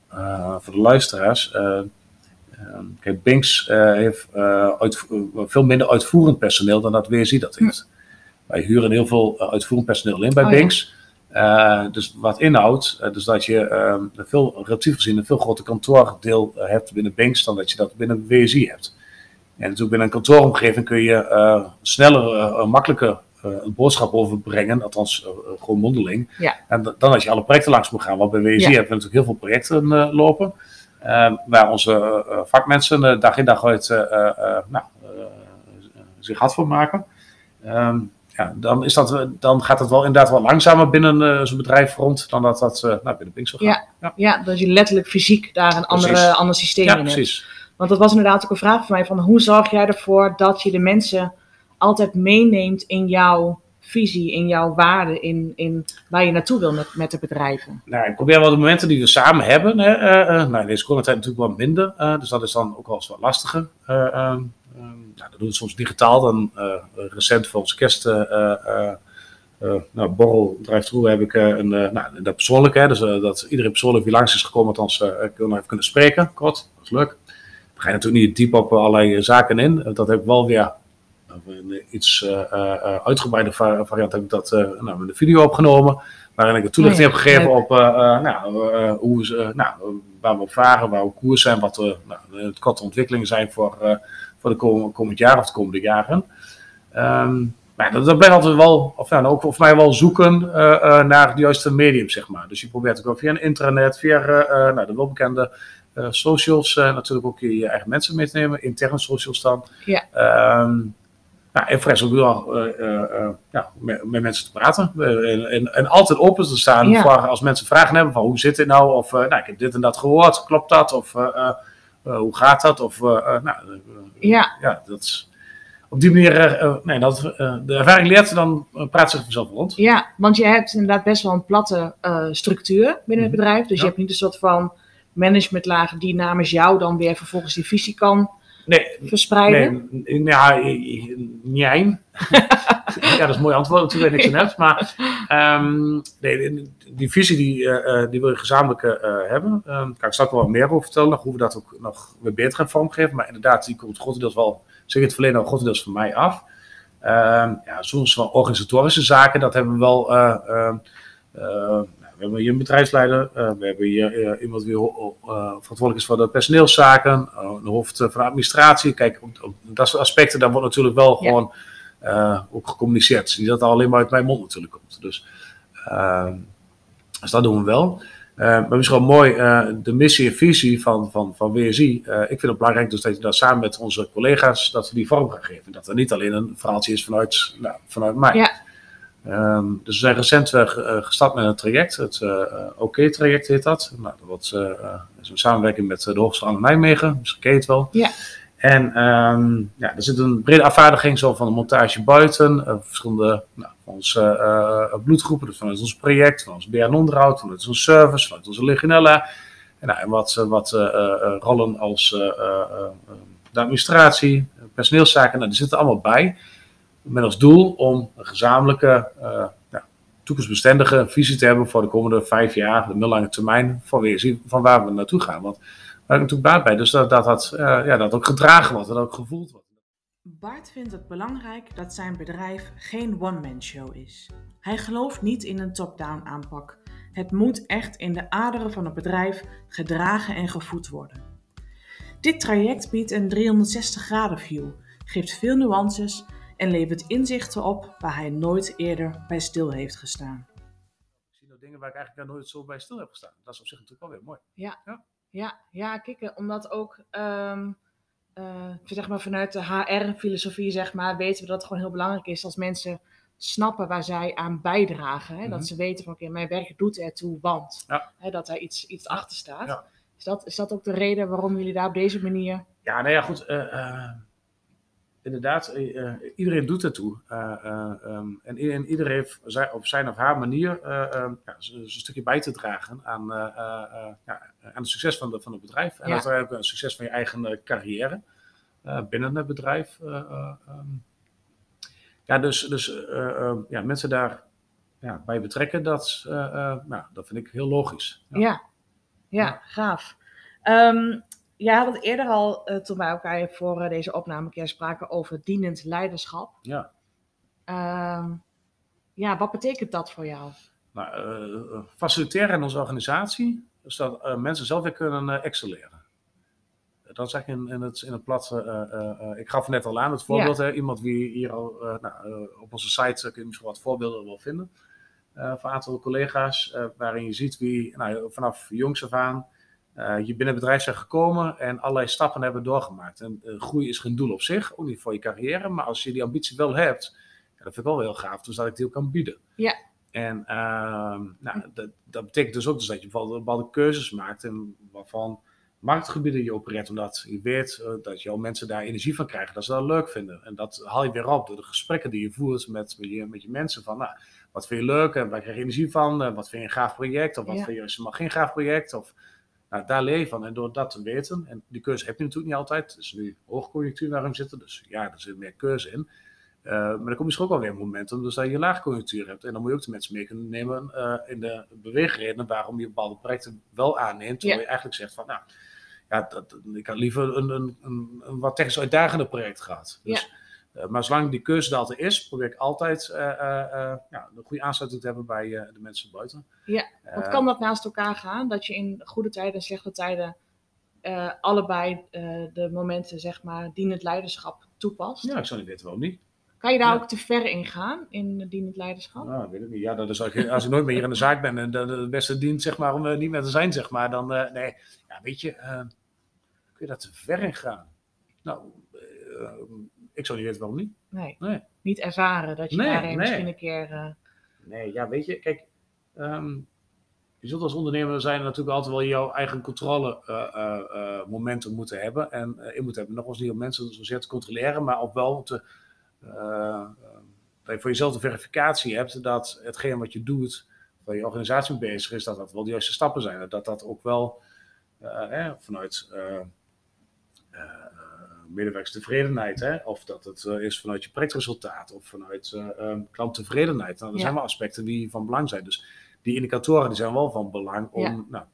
voor de luisteraars. kijk, Binks heeft veel minder uitvoerend personeel dan dat WSI dat heeft. Wij huren heel veel uitvoerend personeel in bij Oh. Binks. Dus wat inhoudt, dus dat je veel, relatief gezien een veel groter kantoordeel hebt binnen Binks dan dat je dat binnen WSI hebt. En natuurlijk binnen een kantooromgeving kun je eh, sneller, eh, makkelijker eh, een boodschap overbrengen, althans gewoon mondeling. Ja. En dan als je alle projecten langs moet gaan. Want bij WSI Ja. hebben we natuurlijk heel veel projecten lopen. eh, waar onze vakmensen dag in dag uit nou, zich hard voor maken. Ehm, ja, dan, is dat, dan gaat het wel inderdaad wel langzamer binnen zo'n bedrijf rond dan dat dat nou, binnen Pink zou gaan. Ja, Ja, dat je letterlijk fysiek daar een andere, ander systeem Ja, in hebt. precies. Want dat was inderdaad ook een vraag van mij: van hoe zorg jij ervoor dat je de mensen altijd meeneemt in jouw visie, in jouw waarden, in, in waar je naartoe wil met, de bedrijven? Nou, ik probeer wel de momenten die we samen hebben. Hè, eh, eh, nou, in deze coronatijd natuurlijk wat minder. eh, dus dat is dan ook wel eens wat lastiger. Eh, ehm, ehm, dat doen we soms digitaal. Dan recent voor onze kerst. nou, borrel drive-thru heb ik een, nou, dat persoonlijk, hè, dus dat iedereen persoonlijk die langs is gekomen, althans uh, kunnen even kunnen spreken, kort, dat is leuk. Ga je natuurlijk niet diep op allerlei eh, zaken in. Eh, dat heb ik wel weer een iets uh, uh, uitgebreide variant heb ik dat nou, met een video opgenomen. Waarin ik een toelichting heb gegeven leuk. op nou, hoe ze, nou, waar we op varen, waar we koers zijn, wat de nou, het korte ontwikkelingen zijn voor, voor de komend, komend jaar of de komende jaren. Um, maar dat, dat ben altijd wel, of nou, ook voor mij wel zoeken naar de juiste medium, zeg maar. Dus je probeert ook wel via een intranet, via nou, de welbekende socials, natuurlijk ook je eigen mensen mee te nemen, interne socials dan. Ja. Um, nou, en Fres ook wel uh, uh, uh, ja, met, met, mensen te praten. En, en, en, altijd open te staan Ja. voor als mensen vragen hebben van hoe zit dit nou? Of nou, ik heb dit en dat gehoord, klopt dat? Of hoe gaat dat? Of nou, ja. ja, dat is op die manier, nee, dat, de ervaring leert, dan praat zich vanzelf rond. Ja, want je hebt inderdaad best wel een platte structuur binnen het bedrijf. Dus Ja. je hebt niet een soort van managementlagen die namens jou dan weer vervolgens die visie kan Nee, verspreiden. Nee, ja, nee. ja, dat is een mooi antwoord waar je niks aan hebt. Maar um, nee, die visie die, uh, die wil je gezamenlijk uh, hebben. Um, daar kan ik straks wel meer over vertellen, nog hoe we dat ook nog weer beter gaan vormgeven. Maar inderdaad, die komt grotendeels wel, zeker het verleden al grotendeels van mij af. Um, ja, soms wel organisatorische zaken, dat hebben we wel... Uh, we hebben hier een bedrijfsleider, uh, we hebben hier uh, iemand die uh, verantwoordelijk is voor de personeelszaken, een hoofd van de administratie. Kijk, op, op, dat soort aspecten, daar wordt natuurlijk wel gewoon ook gecommuniceerd. Niet dat alleen maar uit mijn mond natuurlijk komt. Dus, dus dat doen we wel. maar misschien wel mooi, de missie en visie van, van, van WSI. ik vind het belangrijk dus dat je dat samen met onze collega's, dat we die vorm gaan geven. Dat er niet alleen een verhaaltje is vanuit, nou, vanuit mij. Ja. Ehm, dus we zijn recent uh, gestart met een traject, het OK-traject heet dat. Nou, dat is een samenwerking met de Hogeschool van Nijmegen, misschien ken je het wel. Ja. En um, ja, er zit een brede afvaardiging zo van de montage buiten, verschillende nou, van onze bloedgroepen, dus vanuit ons project, van ons BN-onderhoud, vanuit onze service, vanuit onze Legionella. En, nou, en wat, wat rollen als de administratie, personeelszaken, nou, die zitten allemaal bij. Met als doel om een gezamenlijke, ja, toekomstbestendige visie te hebben voor de komende vijf jaar, de middellange termijn, van, weer, van waar we naartoe gaan. Want daar heb ik natuurlijk baat bij. Dus dat dat, uh, ja, dat ook gedragen wordt, dat ook gevoeld wordt. Bart vindt het belangrijk dat zijn bedrijf geen one-man show is. Hij gelooft niet in een top-down aanpak. Het moet echt in de aderen van het bedrijf gedragen en gevoed worden. Dit traject biedt een 360 graden view, geeft veel nuances en levert inzichten op waar hij nooit eerder bij stil heeft gestaan. Ik zie nog dingen waar ik eigenlijk nooit zo bij stil heb gestaan. Dat is op zich natuurlijk wel weer mooi. Ja, ja. Ja, ja kijk, omdat ook um, uh, zeg maar vanuit de HR-filosofie zeg maar, weten we dat het gewoon heel belangrijk is als mensen snappen waar zij aan bijdragen. Hè? Dat mhm. ze weten van oké, mijn werk doet ertoe, want hè, dat daar iets, iets achter staat. Ja. Is, dat, is dat ook de reden waarom jullie daar op deze manier... Ja, nou ja, goed. Uh, uh, inderdaad, uh, iedereen doet ertoe. Um, en iedereen heeft op zijn of haar manier uh, ja, een stukje bij te dragen aan, ja, aan het succes van, de, van het bedrijf. En ja. uiteindelijk een succes van je eigen carrière binnen het bedrijf. Um, ja, dus, dus ja, mensen daar ja, bij betrekken, dat, nou, dat vind ik heel logisch. Ja, ja, ja gaaf. Um, je had het eerder al, uh, toen wij elkaar voor uh, deze opname keer spraken over dienend leiderschap. Ja. Uh, ja, wat betekent dat voor jou? Nou, uh, faciliteren in onze organisatie, zodat mensen zelf weer kunnen excelleren. Dat zeg ik in, in, het, in het plat. ik gaf net al aan het voorbeeld. Ja. Hè, iemand wie hier al nou, op onze site kun je misschien wat voorbeelden wel vinden. van een aantal collega's, waarin je ziet wie nou, vanaf jongs af aan uh, je binnen het bedrijf zijn gekomen en allerlei stappen hebben doorgemaakt. En uh, groei is geen doel op zich, ook niet voor je carrière, maar als je die ambitie wel hebt, ja, dat vind ik wel heel gaaf, dus dat ik die ook kan bieden. Ja. En uh, nou, dat, dat, betekent dus ook dus dat je bepaalde keuzes maakt en waarvan marktgebieden je opereert, omdat je weet uh, dat jouw mensen daar energie van krijgen, dat ze dat leuk vinden. En dat haal je weer op door de gesprekken die je voert met, met, je, met je mensen van, nou, wat vind je leuk en waar krijg je energie van, wat vind je een gaaf project of wat vind je helemaal geen gaaf project of nou, daar leer je van. En door dat te weten, en die keuze heb je natuurlijk niet altijd. Het is nu hoogconjunctuur waarin we zitten, dus ja, er zit meer keuze in. Uh, maar dan kom je ook wel weer een moment dus dat je laagconjunctuur hebt. En dan moet je ook de mensen mee kunnen nemen uh, in de beweegredenen waarom je bepaalde projecten wel aanneemt. Terwijl je eigenlijk zegt van, nou, ja, dat, ik had liever een, een, een, een wat technisch uitdagende project gehad. Dus, ja. Uh, maar zolang die keuze er is, probeer ik altijd ja, een goede aansluiting te hebben bij de mensen buiten. Ja. Wat kan dat naast elkaar gaan? Dat je in goede tijden en slechte tijden uh, allebei uh, de momenten, zeg maar, dienend leiderschap toepast? Ja, ik zou niet weten waarom niet. Kan je daar ook te ver in gaan, in dienend leiderschap? Nou, weet ik niet. Ja, dat is als, ik, als ik nooit meer hier in de zaak ben en de, de beste dient, zeg maar, om uh, niet meer te zijn, zeg maar, dan, nee. Ja, weet je, kun je daar te ver in gaan? Nou, ik zou niet weten waarom niet. Nee, nee. niet ervaren dat je nee, daarin nee. misschien een keer... Nee, ja, weet je, kijk... Um, je zult als ondernemer zijn natuurlijk altijd wel jouw eigen controle uh, uh, momenten moeten hebben. En in moeten hebben. Nogmaals niet om mensen zozeer te controleren, maar ook wel te, dat je voor jezelf de verificatie hebt dat hetgeen wat je doet, waar je organisatie mee bezig is, dat dat wel de juiste stappen zijn. Dat dat ook wel eh, vanuit medewerkerstevredenheid, hè? of dat het is vanuit je projectresultaat of vanuit klanttevredenheid. Nou, dat zijn wel aspecten die van belang zijn. Dus die indicatoren die zijn wel van belang om, ja. nou,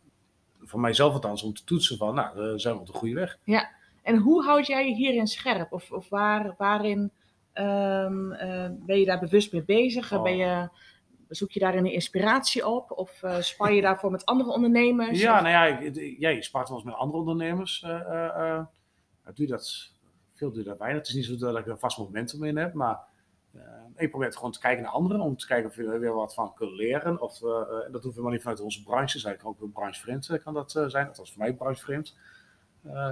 voor mijzelf althans, om te toetsen van, nou, zijn we op de goede weg. Ja, en hoe houd jij je hierin scherp? Of, of waar, waarin um, uh, ben je daar bewust mee bezig? Oh. Ben je, zoek je daarin inspiratie op? Of uh, spar je daarvoor met andere ondernemers? Ja, of? nou ja, ik, ja, je spart wel eens met andere ondernemers. Doe je dat, veel doe je dat weinig. Het is niet zo dat ik een vast momentum in heb, maar uh, ik probeer gewoon te kijken naar anderen, om te kijken of we er weer wat van kunnen leren. Of, uh, dat hoeft helemaal niet vanuit onze branche, eigenlijk ook branchevreemd kan dat uh, zijn. Althans voor mij branchevreemd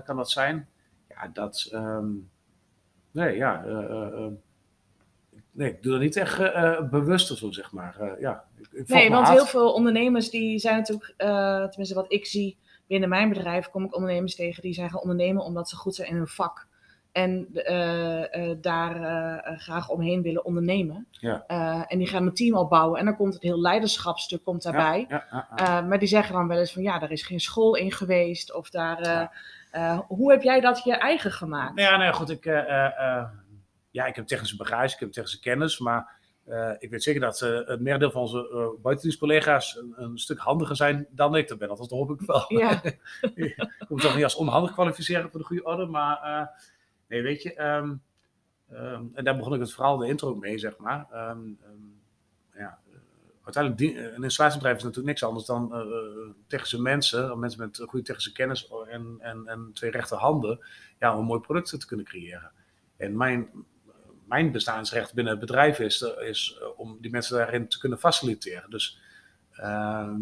kan dat zijn. Ja, dat, um, nee, ja, nee, ik doe dat niet echt bewust of zo, zeg maar. Ja, ik, ik Nee, want heel veel ondernemers die zijn natuurlijk, eh, tenminste wat ik zie binnen mijn bedrijf, kom ik ondernemers tegen die zijn gaan ondernemen omdat ze goed zijn in hun vak. En eh, eh, daar eh, graag omheen willen ondernemen. Ja. En die gaan een team opbouwen. En dan komt het heel leiderschapstuk komt daarbij. Ja, ja, maar die zeggen dan wel eens van ja, daar is geen school in geweest. Of daar. hoe heb jij dat je eigen gemaakt? Nou ja, nou goed, ik, ja, ik heb technische bagage, ik heb technische kennis, maar eh, ik weet zeker dat eh, het merendeel van onze uh, buitendienstcollega's een, een stuk handiger zijn dan ik dat ben. Althans, dat hoop ik wel. Ja. ik moet toch niet als onhandig kwalificeren voor de goede orde, maar nee, weet je, ehm, ehm, en daar begon ik het verhaal, de intro mee, zeg maar. Ehm, ja, uiteindelijk, die, een installatiebedrijf is natuurlijk niks anders dan technische mensen, mensen met goede technische kennis en, en, en twee rechterhanden, ja, om een mooi product te kunnen creëren. En mijn, mijn bestaansrecht binnen het bedrijf is, eh, is eh, om die mensen daarin te kunnen faciliteren. Dus ehm,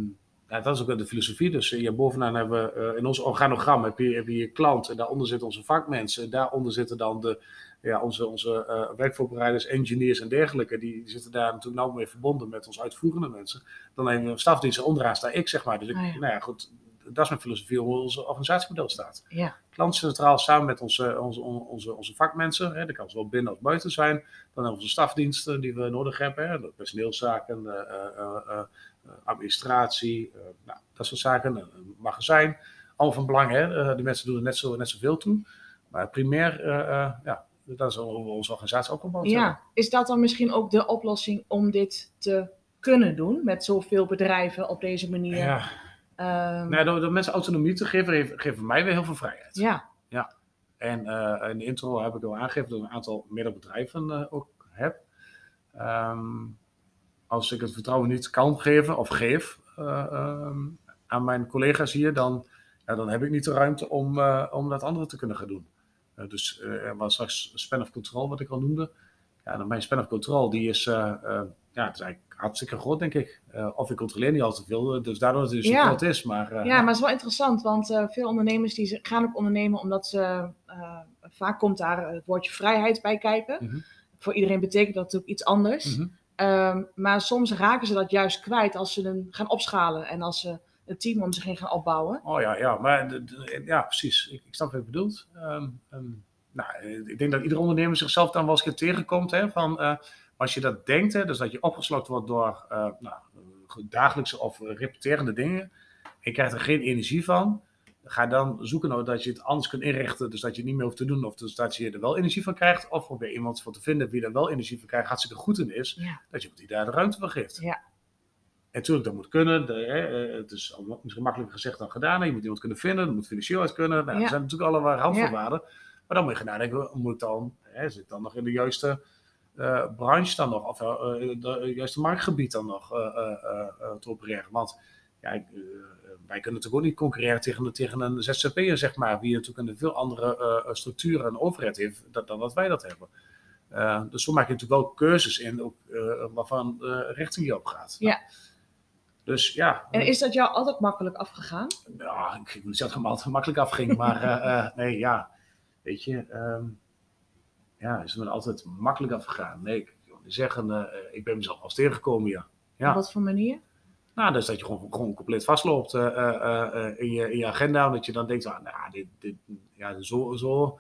ja, dat is ook de filosofie. Dus hier bovenaan hebben we eh, in ons organogram heb je, heb je je klant en daaronder zitten onze vakmensen. En daaronder zitten dan de, ja, onze, onze eh, werkvoorbereiders, engineers en dergelijke. Die, die zitten daar natuurlijk nauw mee verbonden met onze uitvoerende mensen. Dan hebben we een stafdienst onderaan sta ik, zeg maar. Dus ik, ja. nou ja, goed, dat is mijn filosofie hoe ons organisatiemodel staat Ja. klant centraal samen met onze, onze, onze, onze vakmensen. Hè, dat kan zowel binnen als buiten zijn. Dan hebben we onze stafdiensten die we nodig hebben. Hè, personeelszaken, eh, eh, eh, administratie, nou, dat soort zaken. Een, magazijn. Allemaal van belang. Hè. Die mensen doen er net, zo, net zoveel toe. Maar primair, ja, dat is hoe we onze organisatie ook opgebouwd hebben. ja. Is dat dan misschien ook de oplossing om dit te kunnen doen? Met zoveel bedrijven op deze manier? Ja. Ehm, Nou, door, door mensen autonomie te geven, geeft- geeft mij weer heel veel vrijheid. ja. En eh, in de intro heb ik al aangegeven dat ik een aantal meerdere bedrijven eh, ook heb. Ehm, als ik het vertrouwen niet kan geven of geef eh, ehm, aan mijn collega's hier, dan, ja, dan heb ik niet de ruimte om, om dat andere te kunnen gaan doen. Dus er was straks span of control, wat ik al noemde. Ja, dan mijn span of control, die is, ja, het is eigenlijk hartstikke groot, denk ik. Eh, of ik controleer niet al te veel, eh, dus daardoor dat het dus Ja. groot is. Maar, eh, ja, maar het is wel interessant, want veel ondernemers die gaan ook ondernemen omdat ze, vaak komt daar het woordje vrijheid bij kijken. Mhm. Voor iedereen betekent dat natuurlijk iets anders. Mhm. Ehm, maar soms raken ze dat juist kwijt als ze hem gaan opschalen en als ze een team om zich heen gaan opbouwen. Oh ja, ja, maar de- de- ja, precies. Ik, ik snap wat je bedoelt. Ehm, ehm, nou, ik denk dat iedere ondernemer zichzelf dan wel eens tegenkomt. Hè, van, als je dat denkt, hè, dus dat je opgeslokt wordt door eh, nou, eh, dagelijkse of repeterende dingen. En je krijgt er geen energie van. Ga dan zoeken naar dat je het anders kunt inrichten. Dus dat je het niet meer hoeft te doen. Of dus dat je er wel energie van krijgt. Of probeer iemand voor te vinden wie er wel energie van krijgt. Hartstikke goed in is. Ja. Dat je die daar de ruimte voor geeft. Ja. En natuurlijk, dat moet kunnen. De, hè, eh, het is misschien makkelijker gezegd dan gedaan. hè. Je moet iemand kunnen vinden. Dat moet financieel uit kunnen. Nou, Ja. Er zijn natuurlijk allerlei randvoorwaarden. Maar dan moet je gaan nadenken. Moet dan, hè, zit dan nog in de juiste branche dan nog? Of eh, de juiste marktgebied dan nog eh, eh, eh, eh, te opereren? Want ja, ik, eh, wij kunnen natuurlijk ook niet concurreren tegen, tegen een ZZP'er, zeg maar. Wie natuurlijk een veel andere eh, structuur en overheid heeft dan, dan dat wij dat hebben. Eh, dus zo maak je natuurlijk wel keuzes in, ook, eh, waarvan eh, richting je op gaat. Ja. Dus ja, En is dat jou altijd makkelijk afgegaan? ja, ik wil niet zeggen dat het altijd makkelijk afging, maar eh, eh, nee, ja, weet je, ehm, ja, is het me altijd makkelijk afgegaan? Nee, ik wil niet zeggen, eh, ik ben mezelf als tegengekomen, ja. Ja. Op wat voor manier? Nou, dus dat je gewoon, gewoon compleet vastloopt eh, eh, in, je, in je agenda, omdat je dan denkt, ah, nou, dit, dit, ja, zo, zo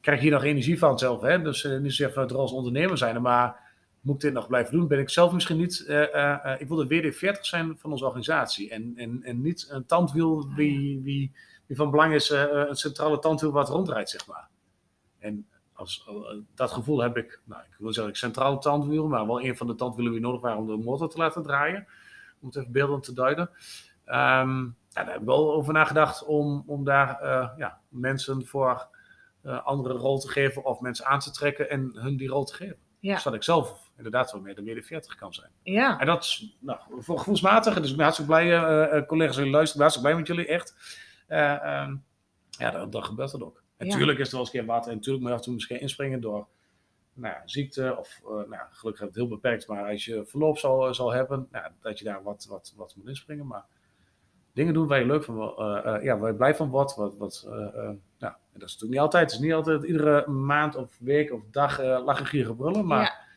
krijg je hier nog energie van zelf, hè? Dus niet zozeer vanuit er als ondernemer zijn, maar moet ik dit nog blijven doen? Ben ik zelf misschien niet, eh, eh, ik wil de WD-40 zijn van onze organisatie en, en, en niet een tandwiel wie, wie, wie van belang is, een centrale tandwiel wat rondrijdt, zeg maar. En als, eh, dat gevoel heb ik, nou, ik wil zeggen centrale tandwiel, maar wel een van de tandwielen die nodig waren om de motor te laten draaien. Om het even beeldend te duiden. Ehm, ja, daar heb ik wel over nagedacht om, om daar eh, ja, mensen voor eh, andere rol te geven of mensen aan te trekken en hun die rol te geven. Ja. Zodat ik zelf inderdaad wel meer de WD-40 kan zijn. Ja, En dat is nou, voor gevoelsmatig, dus ik ben hartstikke blij, collega's, jullie luisteren, ik ben hartstikke blij met jullie, echt. Ehm, ja, dan, dan gebeurt dat ook. Ja. natuurlijk is er wel eens een keer wat, en natuurlijk moet je af en toe misschien inspringen door nou, ja, ziekte, of eh, nou, gelukkig het heel beperkt, maar als je verloop zal, zal hebben, nou, dat je daar wat, wat, wat moet inspringen. Maar dingen doen waar je leuk van, eh, eh, ja, waar je blij van wordt, wat, wat, eh, eh, ja, en dat is natuurlijk niet altijd. Het is niet altijd iedere maand of week of dag eh lachen, gieren, brullen, maar ja.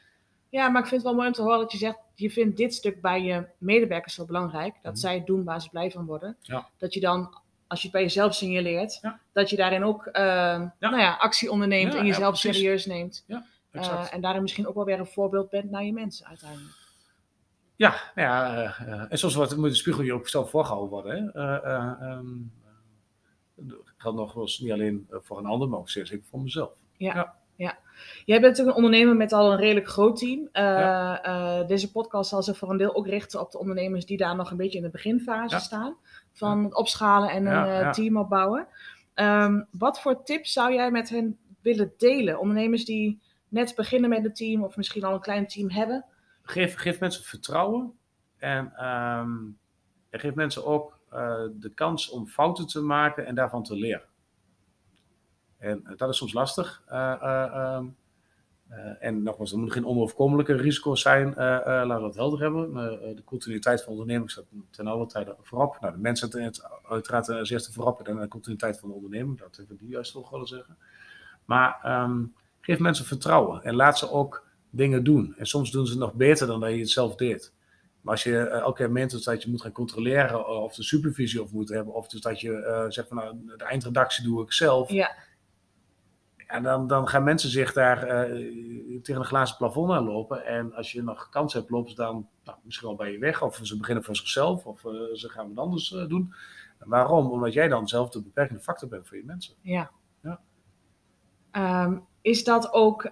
Ja, maar ik vind het wel mooi om te horen dat je zegt, je vindt dit stuk bij je medewerkers zo belangrijk. Dat Mhm. zij doen waar ze blij van worden. Ja. Dat je dan, als je het bij jezelf signaleert, Ja. dat je daarin ook eh, Nou ja, actie onderneemt Ja, en ja, jezelf serieus neemt. Eh, en daarin misschien ook wel weer een voorbeeld bent naar je mensen uiteindelijk. Ja, nou ja eh, en zoals wat moet de spiegel je ook zelf voorgehouden worden. Hè? Eh, eh, ehm, eh, dat geldt nog wel eens niet alleen voor een ander, maar ook zeer zeker voor mezelf. Jij bent natuurlijk een ondernemer met al een redelijk groot team. Eh, Ja. eh, deze podcast zal zich voor een deel ook richten op de ondernemers die daar nog een beetje in de beginfase Ja. staan. Van het opschalen en een eh, team opbouwen. Ehm, wat voor tips zou jij met hen willen delen? Ondernemers die net beginnen met een team of misschien al een klein team hebben. Geef, geef mensen vertrouwen en, ehm, en geef mensen ook de kans om fouten te maken en daarvan te leren. En eh, dat is soms lastig. eh, eh, ehm, eh, en nogmaals, er moeten geen onoverkomelijke risico's zijn. laten we dat helder hebben. De continuïteit van de onderneming staat ten alle tijde voorop. Nou, de mensen zijn uiteraard als eerste voorop. En de continuïteit van de onderneming. Dat hebben we die juist toch willen zeggen. Maar ehm, geef mensen vertrouwen. En laat ze ook dingen doen. En soms doen ze het nog beter dan dat je het zelf deed. Maar als je elke keer meent dat je moet gaan controleren of de supervisie of moet hebben, of dus dat je zegt van nou, de eindredactie doe ik zelf. Ja. En dan, dan gaan mensen zich daar eh, tegen een glazen plafond aan lopen. En als je nog kans hebt, lopen ze dan nou, misschien wel bij je weg. Of ze beginnen voor zichzelf, of eh, ze gaan wat anders eh, doen. En waarom? Omdat jij dan zelf de beperkende factor bent voor je mensen. Ja. Ja. Ehm, is dat ook,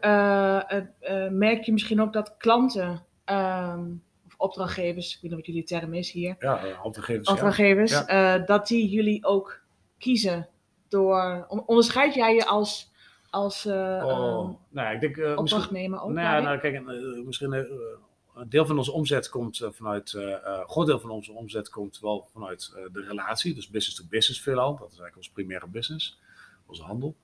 merk je misschien ook dat klanten ehm, of opdrachtgevers, ik weet niet wat jullie term is hier, Ja, opdrachtgevers. opdrachtgevers, Ja. dat die jullie ook kiezen door, on- onderscheid jij je als, als eh, Oh, ehm, nou, ja, ik denk eh, misschien. opdrachtnemer ook? Nou, nou, kijk, eh, misschien een deel van onze omzet komt vanuit, een groot deel van onze omzet komt wel vanuit de relatie, dus business to business veelal. Dat is eigenlijk ons primaire business, onze handel.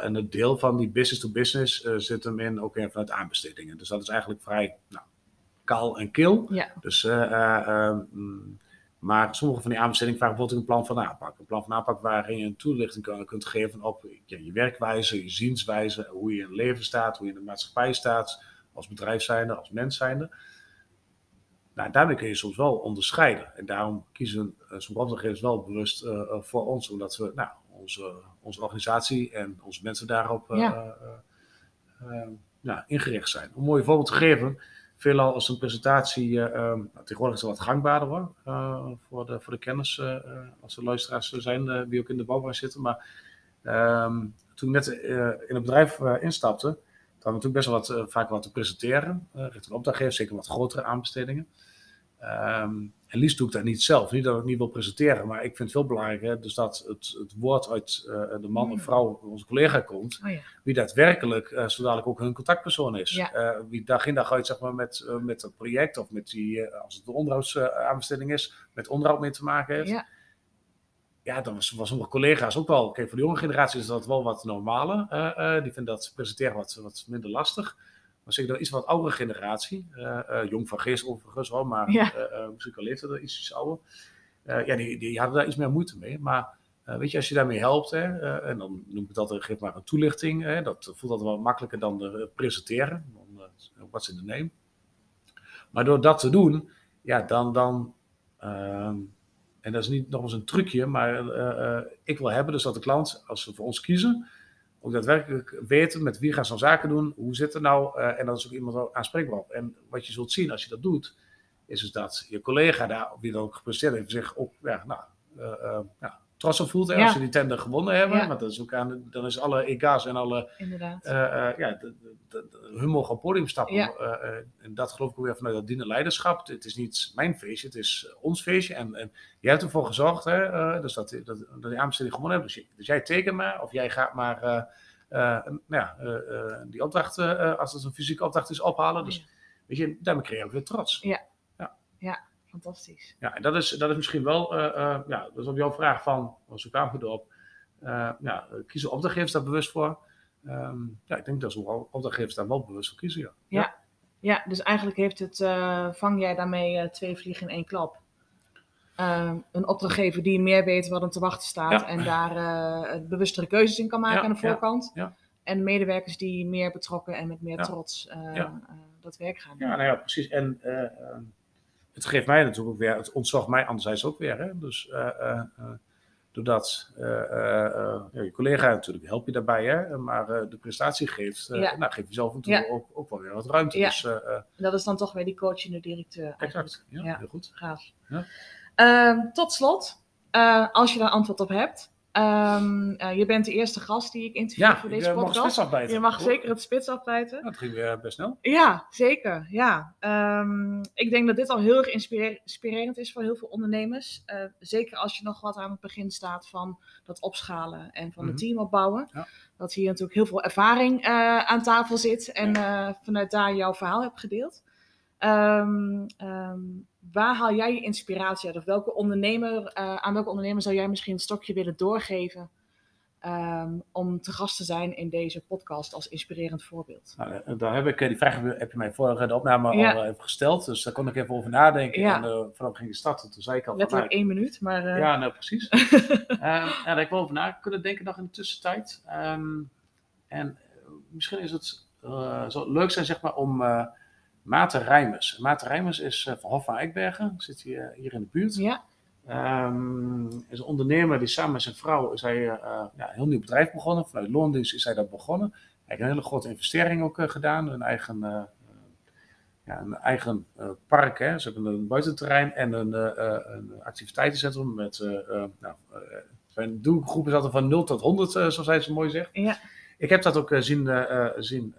En een deel van die business to business zit hem in ook weer vanuit aanbestedingen. Dus dat is eigenlijk vrij nou, kaal en kil. Ja. Dus, eh, eh, eh, mm, maar sommige van die aanbestedingen vragen bijvoorbeeld een plan van aanpak. Een plan van aanpak waarin je een toelichting kan, kunt geven op ja, je werkwijze, je zienswijze, hoe je in het leven staat, hoe je in de maatschappij staat, als bedrijf zijnde, als mens zijnde. Nou, daarmee kun je soms wel onderscheiden. En daarom kiezen uh, sommige opdrachtgevers wel bewust uh, uh, voor ons, omdat we nou, onze, onze organisatie en onze mensen daarop uh, Ja. nou, ingericht zijn. Om een mooi voorbeeld te geven, veelal als een presentatie, um, tegenwoordig is het wat gangbaarder hoor, uh, voor, de, voor de kennis, uh, als er luisteraars zijn die ook in de bouwbranche zitten. Maar um, toen ik net in het bedrijf instapte, hadden we natuurlijk best wel wat, vaak wat te presenteren, richting opdrachtgevers, zeker wat grotere aanbestedingen. Um, en liefst doe ik dat niet zelf. Niet dat ik het niet wil presenteren, maar ik vind het veel belangrijker dus dat het, het woord uit uh, de man of vrouw, onze collega komt, Oh ja. wie daadwerkelijk uh, zo dadelijk ook hun contactpersoon is. Ja. Uh, wie dag in dag uit zeg maar, met, met dat project of met die, als het een onderhoudsaanbesteding is, met onderhoud mee te maken heeft. Ja. Ja, dan was, was sommige collega's ook wel. Kijk, voor de jonge generatie is dat wel wat normaler. Die vinden dat presenteren wat, wat minder lastig. Maar zeker de iets wat oudere generatie, uh, uh, jong van geest overigens wel, maar Ja. uh, misschien al leeftijd iets, iets ouder. ja, die, die hadden daar iets meer moeite mee. Maar weet je, als je daarmee helpt, hè, en dan noem ik dat, geef maar een toelichting. Hè, dat voelt altijd wel makkelijker dan de presenteren. Dan, what's in the name? Maar door dat te doen, ja, dan, dan ehm, en dat is niet nog eens een trucje, maar ik wil hebben dus dat de klant, als ze voor ons kiezen, ook daadwerkelijk weten met wie gaan ze zaken doen, hoe zit het nou, uh, en dan is ook iemand aanspreekbaar op. En wat je zult zien als je dat doet, is dus dat je collega daar, wie dan ook gepresteerd heeft, zich ook ja, nou, uh, uh, ja, trots op voelt hè, Ja. als ze die tender gewonnen hebben. Ja. Want dat is ook aan, dan is alle EK's en alle, Inderdaad. uh, uh, ja, de, de, de, hun mogen op het podium stappen. Ja. Uh, uh, en dat geloof ik ook weer vanuit dat dienen leiderschap. Het is niet mijn feestje, het is ons feestje. En, en jij hebt ervoor gezorgd, hè, uh, dus dat, dat, dat die aanbesteding gewonnen hebben. Dus, dus jij tekent maar, of jij gaat maar nou ja, die opdracht, als het een fysieke opdracht is, ophalen. Dus Ja. weet je, daarmee creëer je ook weer trots. Fantastisch. Ja, en dat is, dat is misschien wel, uh, uh, ja, dat is op jouw vraag van, was ook aangedoe op, uh, ja, kiezen opdrachtgevers daar bewust voor? Um, ja, ik denk dat sommige opdrachtgevers daar wel bewust voor kiezen, ja. Ja, dus eigenlijk heeft het, eh, vang jij daarmee eh, twee vliegen in één klap. Ehm, een opdrachtgever die meer weet wat hem te wachten staat Ja. en daar eh, bewustere keuzes in kan maken Ja, aan de ja, voorkant. ja. En medewerkers die meer betrokken en met meer Ja. trots eh, Ja. eh, dat werk gaan doen. Ja, nou ja, precies. En eh, eh, het geeft mij natuurlijk ook weer, het ontzorgt mij anderzijds ook weer. Hè? Dus eh, eh, eh, doordat ja, je collega natuurlijk help je daarbij, hè? maar de prestatie geeft, Ja. nou, geef je zelf natuurlijk ook, ook wel weer wat ruimte. Ja. Dus dat is dan toch weer die coachende directeur. exact, ja, Ja. heel goed. Gaaf. Ja. Ehm, tot slot, als je daar antwoord op hebt. Ehm, eh, je bent de eerste gast die ik interview Ja, voor deze eh, mag podcast. spits afbijten. Je mag zeker het spits afbijten. Dat ging weer best snel. Ja, zeker. Ja. Ehm, ik denk dat dit al heel erg inspirer- inspirerend is voor heel veel ondernemers. Eh, zeker als je nog wat aan het begin staat van dat opschalen en van Mhm. het team opbouwen. Ja. Dat hier natuurlijk heel veel ervaring eh, aan tafel zit en eh, vanuit daar jouw verhaal hebt gedeeld. Ehm, waar haal jij je inspiratie uit? Of welke ondernemer, eh, aan welke ondernemer zou jij misschien een stokje willen doorgeven ehm, om te gast te zijn in deze podcast als inspirerend voorbeeld? Nou, eh, daar heb ik, eh, die vraag heb je- mij vorige de opname Ja. al even gesteld, dus daar kon ik even over nadenken. Ja. En uh, vanaf ging je starten, toen zei ik al Letterlijk nou, één minuut, maar... Ja, nou precies. Ehm, en daar heb ik wel over na kunnen denken nog in de tussentijd. Ehm, en misschien is het zou het leuk zijn zeg maar, om Maarten Rijmers. Maarten Rijmers is eh, van Hof van Eikbergen, zit hier, hier in de buurt. Ja, Ehm, is een ondernemer die samen met zijn vrouw is hij, eh, ja, een heel nieuw bedrijf begonnen. Vanuit loondienst is hij dat begonnen. Hij heeft een hele grote investering ook eh, gedaan. Een eigen, eh, ja, een eigen eh, park. Hè. Ze hebben een buitenterrein en een, eh, eh, een activiteitencentrum met... eh, eh, nou, eh, zijn doelgroep is altijd van 0 tot 100, eh, zoals hij zo mooi zegt. ja, Ik heb dat ook eh, zien, eh, eh, zien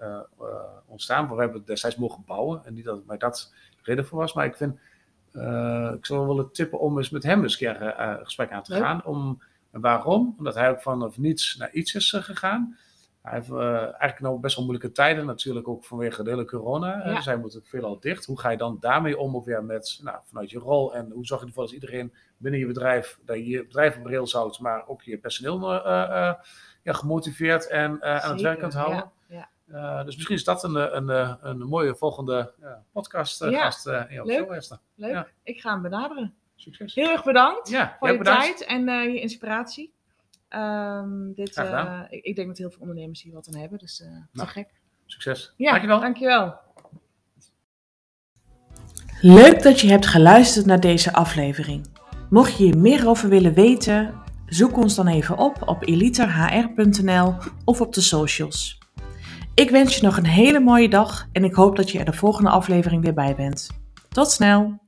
ontstaan. We hebben het destijds mogen bouwen. En niet dat het mij dat de reden voor was. Maar ik vind, ik zou wel willen tippen om eens met hem eens een keer een gesprek aan te Leuk. gaan. Om, waarom? Omdat hij ook van of niets naar iets is gegaan. Hij heeft eigenlijk nou best wel moeilijke tijden. Natuurlijk ook vanwege de hele corona. Ja. Dus hij moet ook veelal dicht. Hoe ga je dan daarmee om? Ook weer met, nou, vanuit je rol. En hoe zorg je ervoor dat iedereen binnen je bedrijf, dat je je bedrijf op rails houdt. Maar ook je personeel ja, gemotiveerd en eh, aan het werk kunt houden. Ja, ja. Uh, dus misschien is dat een, een, een, een mooie volgende uh, podcast uh, Ja, gast uh, in jouw leuk. show. Leuk, Ja. ik ga hem benaderen. Succes. Heel erg bedankt Ja, voor je bedankt. tijd en eh, je inspiratie. Ehm, dit, eh, ik, ik denk dat heel veel ondernemers hier wat aan hebben, dus eh te Nou, gek. Succes. Ja, Dankjewel. dankjewel. Leuk dat je hebt geluisterd naar deze aflevering. Mocht je hier meer over willen weten, zoek ons dan even op op eliterhr.nl of op de socials. Ik wens je nog een hele mooie dag en ik hoop dat je er de volgende aflevering weer bij bent. Tot snel!